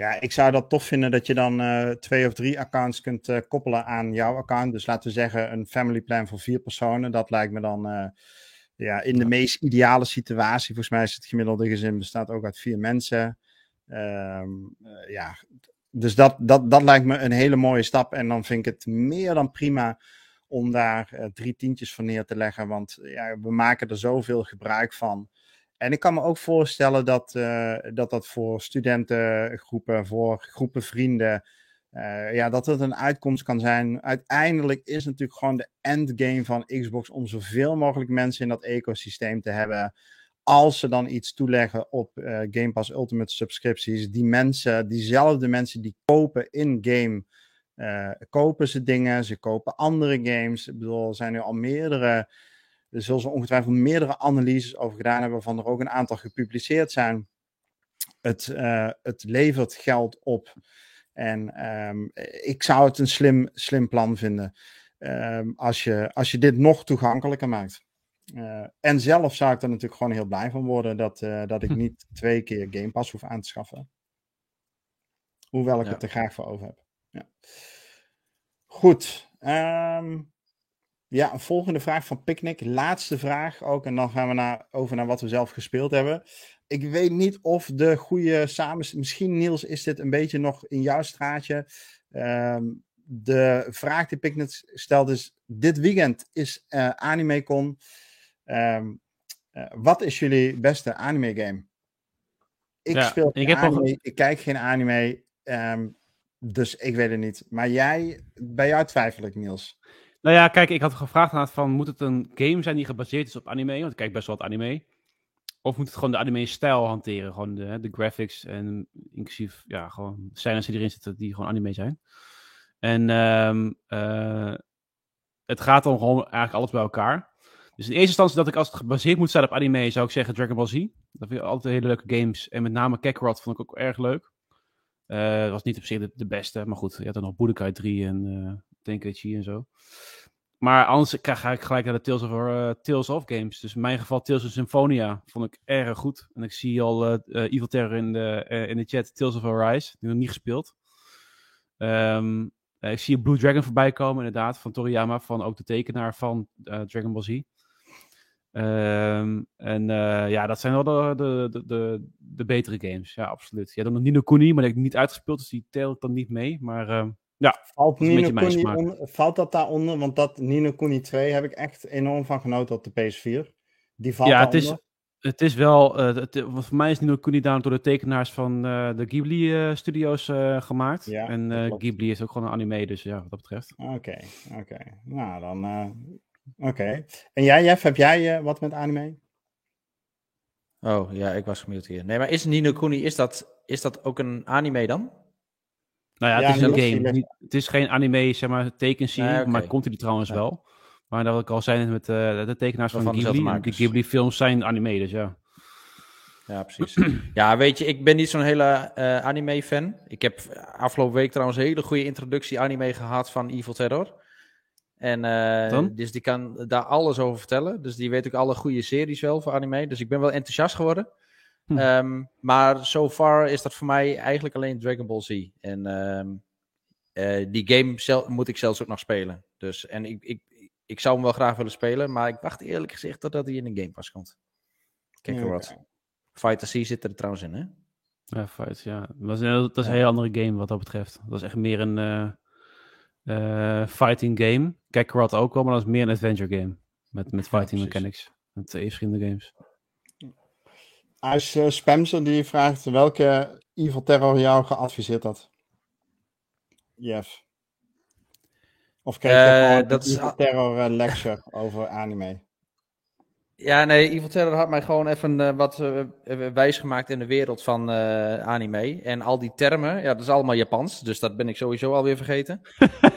Ja, ik zou dat tof vinden dat je dan uh, twee of drie accounts kunt uh, koppelen aan jouw account. Dus laten we zeggen een family plan voor vier personen. Dat lijkt me dan ja, in de meest ideale situatie. Volgens mij is het gemiddelde gezin bestaat ook uit vier mensen. Um, ja, dus dat, dat, dat lijkt me een hele mooie stap. En dan vind ik het meer dan prima om daar drie tientjes van neer te leggen. Want ja, we maken er zoveel gebruik van. En ik kan me ook voorstellen dat uh, dat, dat voor studentengroepen, voor groepen vrienden, uh, ja, dat het een uitkomst kan zijn. Uiteindelijk is natuurlijk gewoon de endgame van Xbox om zoveel mogelijk mensen in dat ecosysteem te hebben als ze dan iets toeleggen op uh, Game Pass Ultimate subscripties, die mensen, diezelfde mensen die kopen in-game, kopen ze dingen, ze kopen andere games. Ik bedoel, er zijn nu al meerdere, er zullen ze ongetwijfeld meerdere analyses over gedaan hebben, waarvan er ook een aantal gepubliceerd zijn. Het, uh, het levert geld op. En um, ik zou het een slim, slim plan vinden um, als, je, als je dit nog toegankelijker maakt. Uh, en zelf zou ik er natuurlijk gewoon heel blij van worden dat, uh, dat ik niet twee keer Game Pass hoef aan te schaffen. Hoewel ik ja. het er graag voor over heb. Ja. Goed. Um, Ja, een volgende vraag van Picnic. Laatste vraag ook. En dan gaan we naar, over naar wat we zelf gespeeld hebben. Ik weet niet of de goede samen... Misschien Niels is dit een beetje nog in jouw straatje. Ehm, de vraag die Picnic stelt is... Dit weekend is uh, AnimeCon. Um, uh, wat is jullie beste anime game? Ik ja, speel ik, anime, ik kijk geen anime. Um, dus ik weet het niet. Maar jij, bij jou twijfel ik, Niels. Nou ja, kijk, ik had gevraagd aan van, moet het een game zijn die gebaseerd is op anime? Want ik kijk best wel wat anime. Of moet het gewoon de anime-stijl hanteren? Gewoon de, de graphics en inclusief, ja, gewoon scènes die erin zitten die gewoon anime zijn. En um, het gaat dan gewoon eigenlijk alles bij elkaar. Dus in eerste instantie dat ik als het gebaseerd moet zijn op anime, zou ik zeggen Dragon Ball Z. Dat vind ik altijd hele leuke games. En met name Kakarot vond ik ook erg leuk. Uh, het was niet op zich de, beste, maar goed, je had dan nog Budokai 3 en uh, Tenkaichi en zo. Maar anders ga ik gelijk naar de Tales of, uh, Tales of games. Dus in mijn geval Tales of Symphonia vond ik erg goed. En ik zie al uh, Evil Terror in de, in de chat, Tales of Arise. Die nog niet gespeeld. Um, ik zie Blue Dragon voorbij komen, inderdaad, van Toriyama, van ook de tekenaar van Dragon Ball Z. Um, en ja, dat zijn wel de, de, de, de, betere games. Ja, absoluut. Je hebt nog Nino Kuni, maar dat heb ik niet uitgespeeld, dus die telt dan niet mee. Maar ehm, ja, valt, Nino Kuni onder, valt dat daaronder? Want dat Nino Kuni 2 heb ik echt enorm van genoten op de PS4. Die valt ja, het is, het is wel, uh, het, voor mij is Nino Kuni daar door de tekenaars van uh, de Ghibli uh, studios gemaakt. Ja, en Ghibli is ook gewoon een anime, dus ja, wat dat betreft. Oké, okay, oké. Okay. Nou, dan, oké. Okay. En jij, Jeff, heb jij wat met anime? Oh, ja, ik was gemute hier. Nee, maar is Nino Kuni, is dat, is dat ook een anime dan? Nou ja, het is een game. het is geen anime, zeg maar, tekenserie, nee, maar komt die trouwens wel. Maar dat ik al zei met uh, de tekenaars van, van Ghibli. De Ghibli-films zijn anime, dus ja. Ja, precies. ja, weet je, ik ben niet zo'n hele uh, anime-fan. Ik heb afgelopen week trouwens een hele goede introductie anime gehad van Evil Terror. En uh, dus die kan daar alles over vertellen. Dus die weet ook alle goede series wel voor anime. Dus ik ben wel enthousiast geworden. Hm. Um, maar so far is dat voor mij eigenlijk alleen Dragon Ball Z. En um, uh, die game zelf, moet ik zelfs ook nog spelen. Dus, en ik, ik, ik zou hem wel graag willen spelen, maar ik wacht eerlijk gezegd totdat hij in een Game Pass komt. Kijk ja, wat. Okay. Fighter C zit er trouwens in, hè? Ja, Fight, ja. Dat is, een, dat is een heel andere game wat dat betreft. Dat is echt meer een uh, uh, fighting game. Kijk, wat ook wel, maar dat is meer een adventure game. Met, met fighting ja, mechanics. Met twee verschillende games. Als uh, Spamser die vraagt welke Evil Terror jou geadviseerd had. Jeff. Of kijk je uh, dat is Evil Terror uh, lecture over anime? Ja, nee, Evil Terror had mij gewoon even uh, wat uh, wijs gemaakt in de wereld van uh, anime. En al die termen, ja, dat is allemaal Japans, dus dat ben ik sowieso alweer vergeten.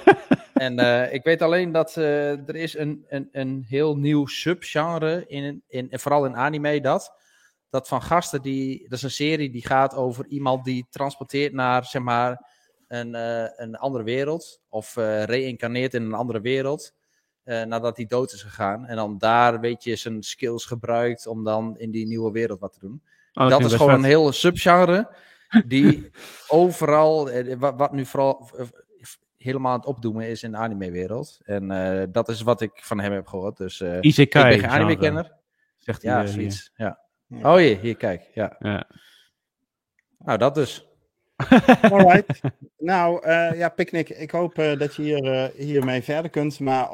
en ik weet alleen dat er is een, een, een heel nieuw subgenre, in, in, vooral in anime, dat dat van gasten die. Dat is een serie die gaat over iemand die transporteert naar zeg maar een, uh, een andere wereld. Of uh, reïncarneert in een andere wereld. Uh, nadat hij dood is gegaan. En dan daar, weet je, zijn skills gebruikt om dan in die nieuwe wereld wat te doen. Oh, dat is gewoon een hele subgenre. Die overal, wat, wat, nu vooral helemaal aan het opdoemen is in de anime-wereld. En dat is wat ik van hem heb gehoord. Dus ik ben geen anime-kenner. Zegt hij ja, zoiets. Ja. Oh je, hier, kijk. Ja. ja. Nou, dat dus. Alright. nou, uh, ja, Picnic, ik hoop uh, dat je hier, uh, hiermee verder kunt. Maar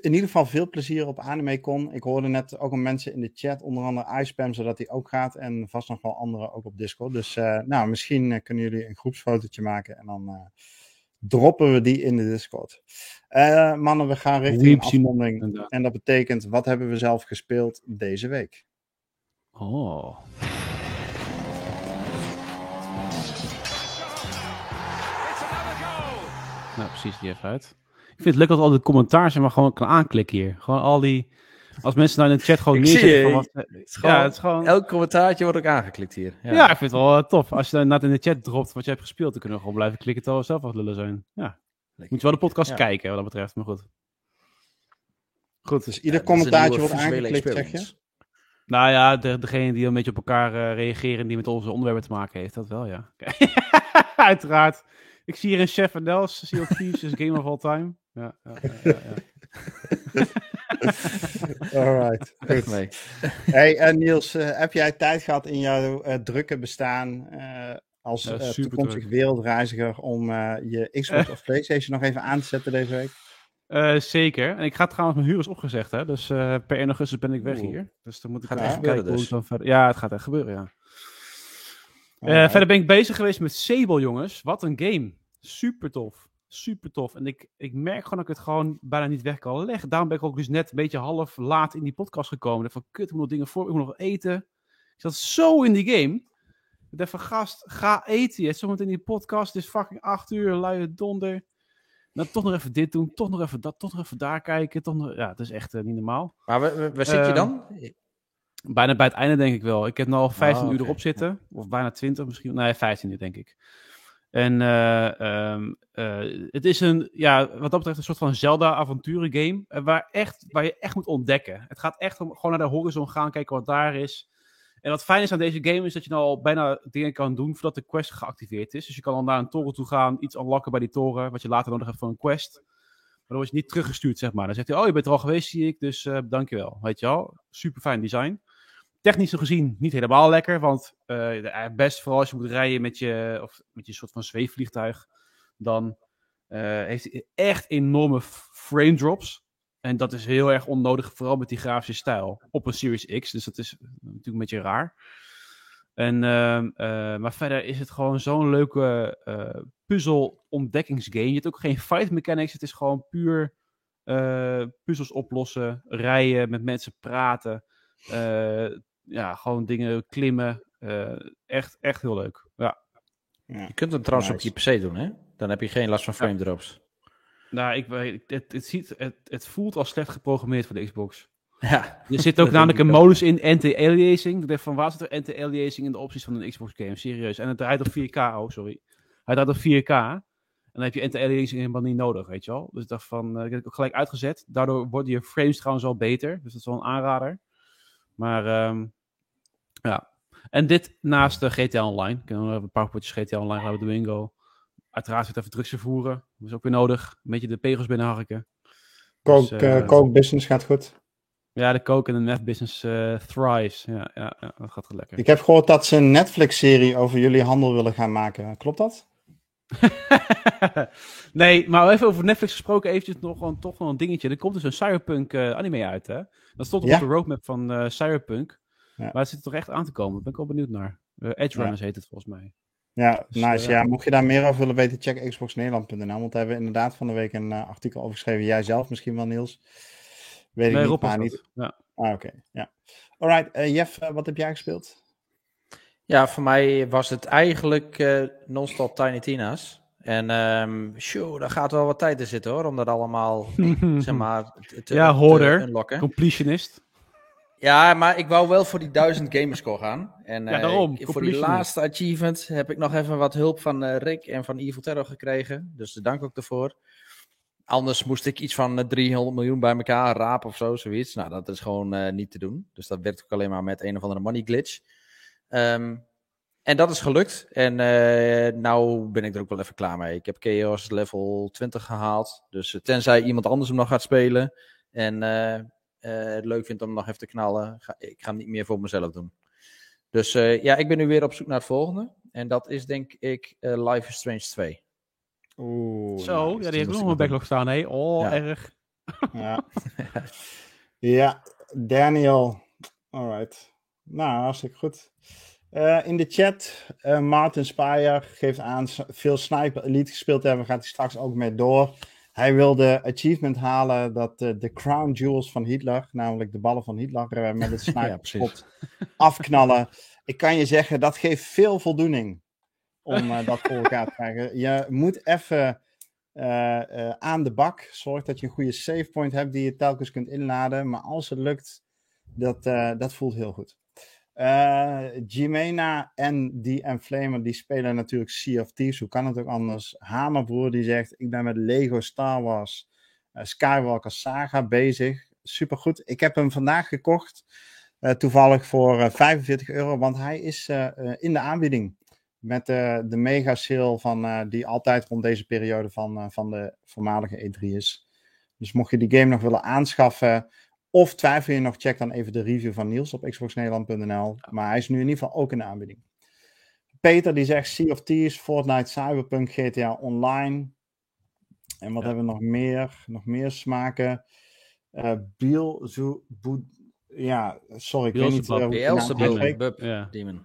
in ieder geval veel plezier op AnimeCon. Ik hoorde net ook al mensen in de chat, onder andere iSpam, zodat hij ook gaat. En vast nog wel anderen ook op Discord. Dus nou, misschien kunnen jullie een groepsfotootje maken en dan droppen we die in de Discord. mannen, we gaan richting afronding. En dat betekent, wat hebben we zelf gespeeld deze week? Oh. Nou, precies, die even uit. Ik vind het leuk dat al die commentaar zijn maar gewoon kan aanklikken hier. Gewoon al die... Als mensen nou in de chat gewoon neerzetten van wat... Het is gewoon, ja, het is gewoon... Elk commentaartje wordt ook aangeklikt hier. Ja, ja ik vind het wel uh, tof. Als je net in de chat dropt wat je hebt gespeeld, dan kunnen we gewoon blijven klikken terwijl we zelf wat lullen zijn. Ja. Moet je wel de podcast ja. kijken wat dat betreft, maar goed. Goed, dus ieder ja, commentaartje wordt aangeklikt, zeg je? Nou ja, de, degene die een beetje op elkaar uh, reageren die met onze onderwerpen te maken heeft, dat wel, ja. Uiteraard. Ik zie hier een Chef en Dels, Sea of Thieves is Game of All Time. Ja, ja, ja, Alright, goed. mee. Hey, en Niels, uh, heb jij tijd gehad in jouw uh, drukke bestaan uh, als Ja, uh, toekomstig druk. wereldreiziger om uh, je Xbox of PlayStation nog even aan te zetten deze week? Eh, zeker. En ik ga trouwens, mijn huur is opgezegd, hè. Dus eh, per 1 augustus ben ik weg Oeh. hier. Dus dan moet ik Gaat even echt gebeuren kijken hoe dus. het dan verder... Ja, het gaat echt gebeuren, ja. Eh, verder ben ik bezig geweest met Sable, jongens. Wat een game. Super tof. Super tof. En ik, ik merk gewoon dat ik het gewoon bijna niet weg kan leggen. Daarom ben ik ook dus net een beetje half laat in die podcast gekomen. Van, kut, ik moet nog dingen voor, ik moet nog eten. Ik zat zo in die game. Ik dacht van, gast, ga eten. Je zometeen in die podcast. Het is fucking acht uur, luie donder. Nou, toch nog even dit doen, toch nog even dat, toch nog even daar kijken. Toch nog, ja, het is echt eh, niet normaal. Maar waar, zit je Ehm, dan? Bijna bij het einde denk ik wel. Ik heb nu al 15 Ah, uur erop zitten. Of bijna 20 misschien. Nee, 15 uur denk ik. En eh, ehm, eh, het is een, ja, wat dat betreft een soort van Zelda-avonturen game. eh, Waar, echt, waar je echt moet ontdekken. Het gaat echt om gewoon naar de horizon gaan, kijken wat daar is. En wat fijn is aan deze game is dat je nou al bijna dingen kan doen voordat de quest geactiveerd is. Dus je kan al naar een toren toe gaan, iets unlocken bij die toren, wat je later nodig hebt voor een quest. Maar dan word je niet teruggestuurd, zeg maar. Dan zegt hij, oh, je bent er al geweest, zie ik, dus eh dankjewel. Weet je wel, super fijn design. Technisch gezien niet helemaal lekker, want eh, best vooral als je moet rijden met je, of met je soort van zweefvliegtuig, dan heeft hij echt enorme frame drops. En dat is heel erg onnodig, vooral met die grafische stijl op een Series X. Dus dat is natuurlijk een beetje raar. En, ehm, eh, maar verder is het gewoon zo'n leuke eh puzzel-ontdekkingsgame. Je hebt ook geen fight mechanics. Het is gewoon puur eh, puzzels oplossen, rijden, met mensen praten. eh, ja, gewoon dingen klimmen. Eh, echt, echt heel leuk. Ja. Je kunt hem trouwens Nice. op je PC doen, hè? Dan heb je geen last van frame drops. Nou, ik weet, het, het, ziet, het, het voelt al slecht geprogrammeerd voor de Xbox. Ja, Er zit ook namelijk een modus in anti-aliasing. Ik dacht van, waar zit er anti-aliasing in de opties van een Xbox game? Serieus. En het draait op 4K. Oh, sorry. Hij draait op 4K. En dan heb je anti-aliasing helemaal niet nodig, weet je wel. Dus ik dacht van, eh, ik heb het ook gelijk uitgezet. Daardoor worden je frames trouwens al beter. Dus dat is wel een aanrader. Maar, ehm, ja. En dit naast de GTA Online. Nog even een paar potjes GTA Online gaan we de bingo. Uiteraard weer even drugs vervoeren. Dat is ook weer nodig. Een beetje de pegels binnenharken. Coke, Dus, eh, eh, Coke Business gaat goed. Ja, de coke en de meth business eh, thrives. Ja, ja, ja, dat gaat wel lekker. Ik heb gehoord dat ze een Netflix-serie over jullie handel willen gaan maken. Klopt dat? nee, maar even over Netflix gesproken, eventjes nog gewoon toch wel een dingetje. Er komt dus een Cyberpunk eh, anime uit, hè? Dat stond Ja. op de roadmap van Cyberpunk. Ja. Maar het zit er toch echt aan te komen. Daar ben ik wel benieuwd naar. Eh, Edge Runners heet het volgens mij. Ja, Dus, nice. eh, ja, mocht je daar meer over willen weten, check xboxnederland.nl. Want daar hebben we inderdaad van de week een eh, artikel over geschreven. Jij zelf misschien wel, Niels. Weet ik nee, niet, Rob was maar niet. Ja. Ah, oké. Ja. Alright, eh, Jeff, wat heb jij gespeeld? Ja, voor mij was het eigenlijk eh non-stop Tiny Tina's. En ehm show, daar gaat wel wat tijd in zitten hoor, om dat allemaal, zeg maar, te, Ja, te hoorder. Completionist. Ja, maar ik wou wel voor die 1000 gamerscore gaan. En Ja, eh, daarom, voor die laatste achievement heb ik nog even wat hulp van eh, Rick en van Evil Terror gekregen. Dus dank ook daarvoor. Anders moest ik iets van eh, 300 miljoen bij elkaar rapen of zo, zoiets. Nou, dat is gewoon eh, niet te doen. Dus dat werkt ook alleen maar met een of andere money glitch. Ehm, en dat is gelukt. En eh nou ben ik er ook wel even klaar mee. Ik heb Chaos level 20 gehaald. Dus eh, tenzij iemand anders hem nog gaat spelen. En eh, eh, het leuk vindt om hem nog even te knallen. Ga, ik ga hem niet meer voor mezelf doen. Dus eh, ja, ik ben nu weer op zoek naar het volgende. En dat is denk ik eh, Life is Strange 2. Oeh. Zo, nice. ja, die moest nog een backlog staan, hè? Oh, Ja. erg. Ja. ja, Daniel. Alright. Nou, hartstikke goed. Eh, in de chat, eh Martin Spire geeft aan veel Sniper Elite gespeeld te hebben. Gaat hij straks ook mee door. Hij wil de achievement halen dat eh, de crown jewels van Hitler, namelijk de ballen van Hitler, eh, met het sniper schot afknallen. Ik kan je zeggen, dat geeft veel voldoening om eh, dat voor elkaar te krijgen. Je moet even aan de bak. Zorg dat je een goede save point hebt die je telkens kunt inladen. Maar als het lukt, dat, dat voelt heel goed. Eh Jimena en die Enflamer die spelen natuurlijk Sea of Thieves. Hoe kan het ook anders? Hamerbroer die zegt, ik ben met Lego Star Wars eh, Skywalker Saga bezig. Supergoed. Ik heb hem vandaag gekocht. eh, toevallig voor eh, 45 euro. Want hij is in de aanbieding. Met de mega sale van, die altijd rond deze periode van, van de voormalige E3 is. Dus mocht je die game nog willen aanschaffen, of twijfel je nog, check dan even de review van Niels op xboxnederland.nl. Maar hij is nu in ieder geval ook in de aanbieding. Peter die zegt Sea of Thieves, Fortnite, Cyberpunk, GTA Online. En wat hebben we nog meer? Nog meer smaken. Uh, Biel, zo, ja, sorry, ik weet niet. Uh, Beelzebub ja. Demon.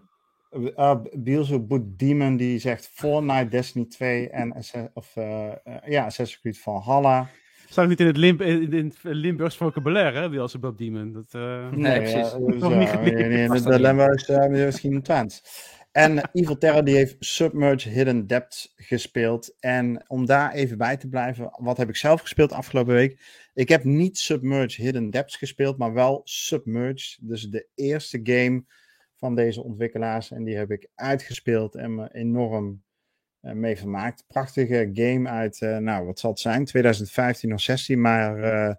Uh, Beelzebub Demon die zegt Fortnite, Destiny 2 en of, uh, ja, Assassin's Creed Valhalla. Staat niet in het, in, in het Limburgs vocabulaire, hè, Beelzebub Demon. Dat, uh... nee, nee, precies. Ja, nog niet nee, nee, de Limburgs uh, misschien een Twents. En Evil Terror die heeft Submerge Hidden Depths gespeeld. En om daar even bij te blijven, wat heb ik zelf gespeeld afgelopen week? Ik heb niet Submerge Hidden Depths gespeeld, maar wel Submerge. Dus de eerste game van deze ontwikkelaars. En die heb ik uitgespeeld en me enorm uh, mee vermaakt. Prachtige game uit, uh, nou wat zal het zijn, 2015 of 16. Maar uh,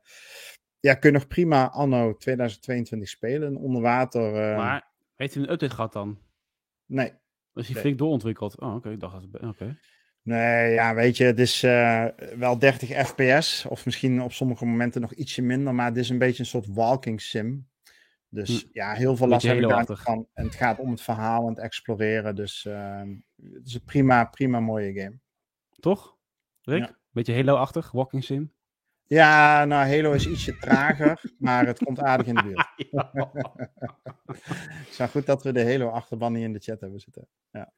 ja, kun je nog prima anno 2022 spelen, onder water. Maar heeft hij een update gehad dan? Nee. Dus hij flink doorontwikkeld? Oh, oké. Okay. Ik dacht, oké. Nee, ja, weet je, het is uh, wel 30 fps. Of misschien op sommige momenten nog ietsje minder. Maar het is een beetje een soort walking sim. Dus hm. ja, heel veel last heb ik van. En het gaat om het verhaal en het exploreren. Dus uh, het is een prima, prima mooie game. Toch? Rick? Ja. Beetje Halo-achtig, walking sim? Ja, nou, Halo is ietsje trager, maar het komt aardig in de buurt. Het is goed dat we de Halo-achterban niet in de chat hebben zitten. Ja.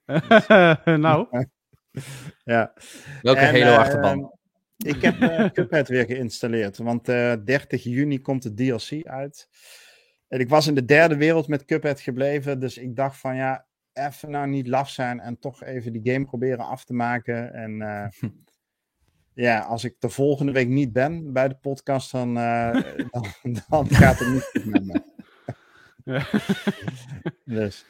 nou. ja. Welke Halo-achterban? Uh, ik heb uh, Cuphead weer geïnstalleerd, want uh, eh, 30 juni komt de DLC uit. En ik was in de derde wereld met Cuphead gebleven, dus ik dacht van ja, even nou niet laf zijn en toch even die game proberen af te maken. En ja, als ik de volgende week niet ben bij de podcast, dan, uh, dan, dan, gaat het niet goed met me. dus,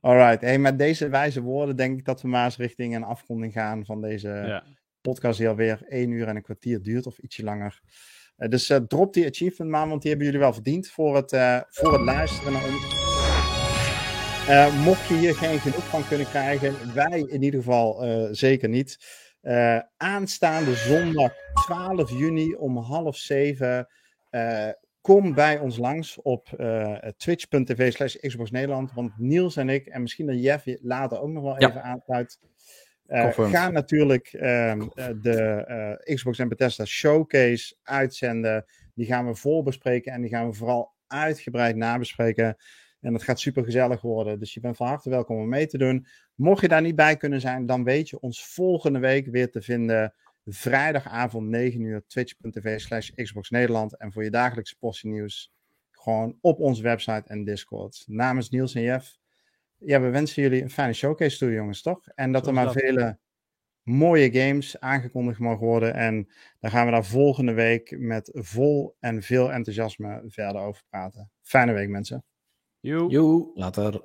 alright. Hey, met deze wijze woorden denk ik dat we maar eens richting een afronding gaan van deze ja. podcast die alweer één uur en een kwartier duurt of ietsje langer. Uh, dus uh, drop die achievement maar, want die hebben jullie wel verdiend voor het, voor het luisteren naar ons. mocht je hier geen genoeg van kunnen krijgen, wij in ieder geval zeker niet. Uh, aanstaande zondag 12 juni om half zeven. Kom bij ons langs op twitch.tv slash Xbox Nederland. Want Niels en ik, en misschien dat Jeff later ook nog wel ja. even aansluit. Gaan natuurlijk ehm, de Xbox en Bethesda Showcase uitzenden. Die gaan we voorbespreken en die gaan we vooral uitgebreid nabespreken. En dat gaat super gezellig worden. Dus je bent van harte welkom om mee te doen. Mocht je daar niet bij kunnen zijn, dan weet je ons volgende week weer te vinden. Vrijdagavond 9 uur, twitch.tv slash Xbox Nederland. En voor je dagelijkse portie nieuws gewoon op onze website en Discord. Namens Niels en Jeff. Ja, we wensen jullie een fijne showcase toe, jongens, toch? En dat er maar vele mooie games aangekondigd mogen worden. En dan gaan we daar volgende week met vol en veel enthousiasme verder over praten. Fijne week, mensen. Joe. Joe. Later.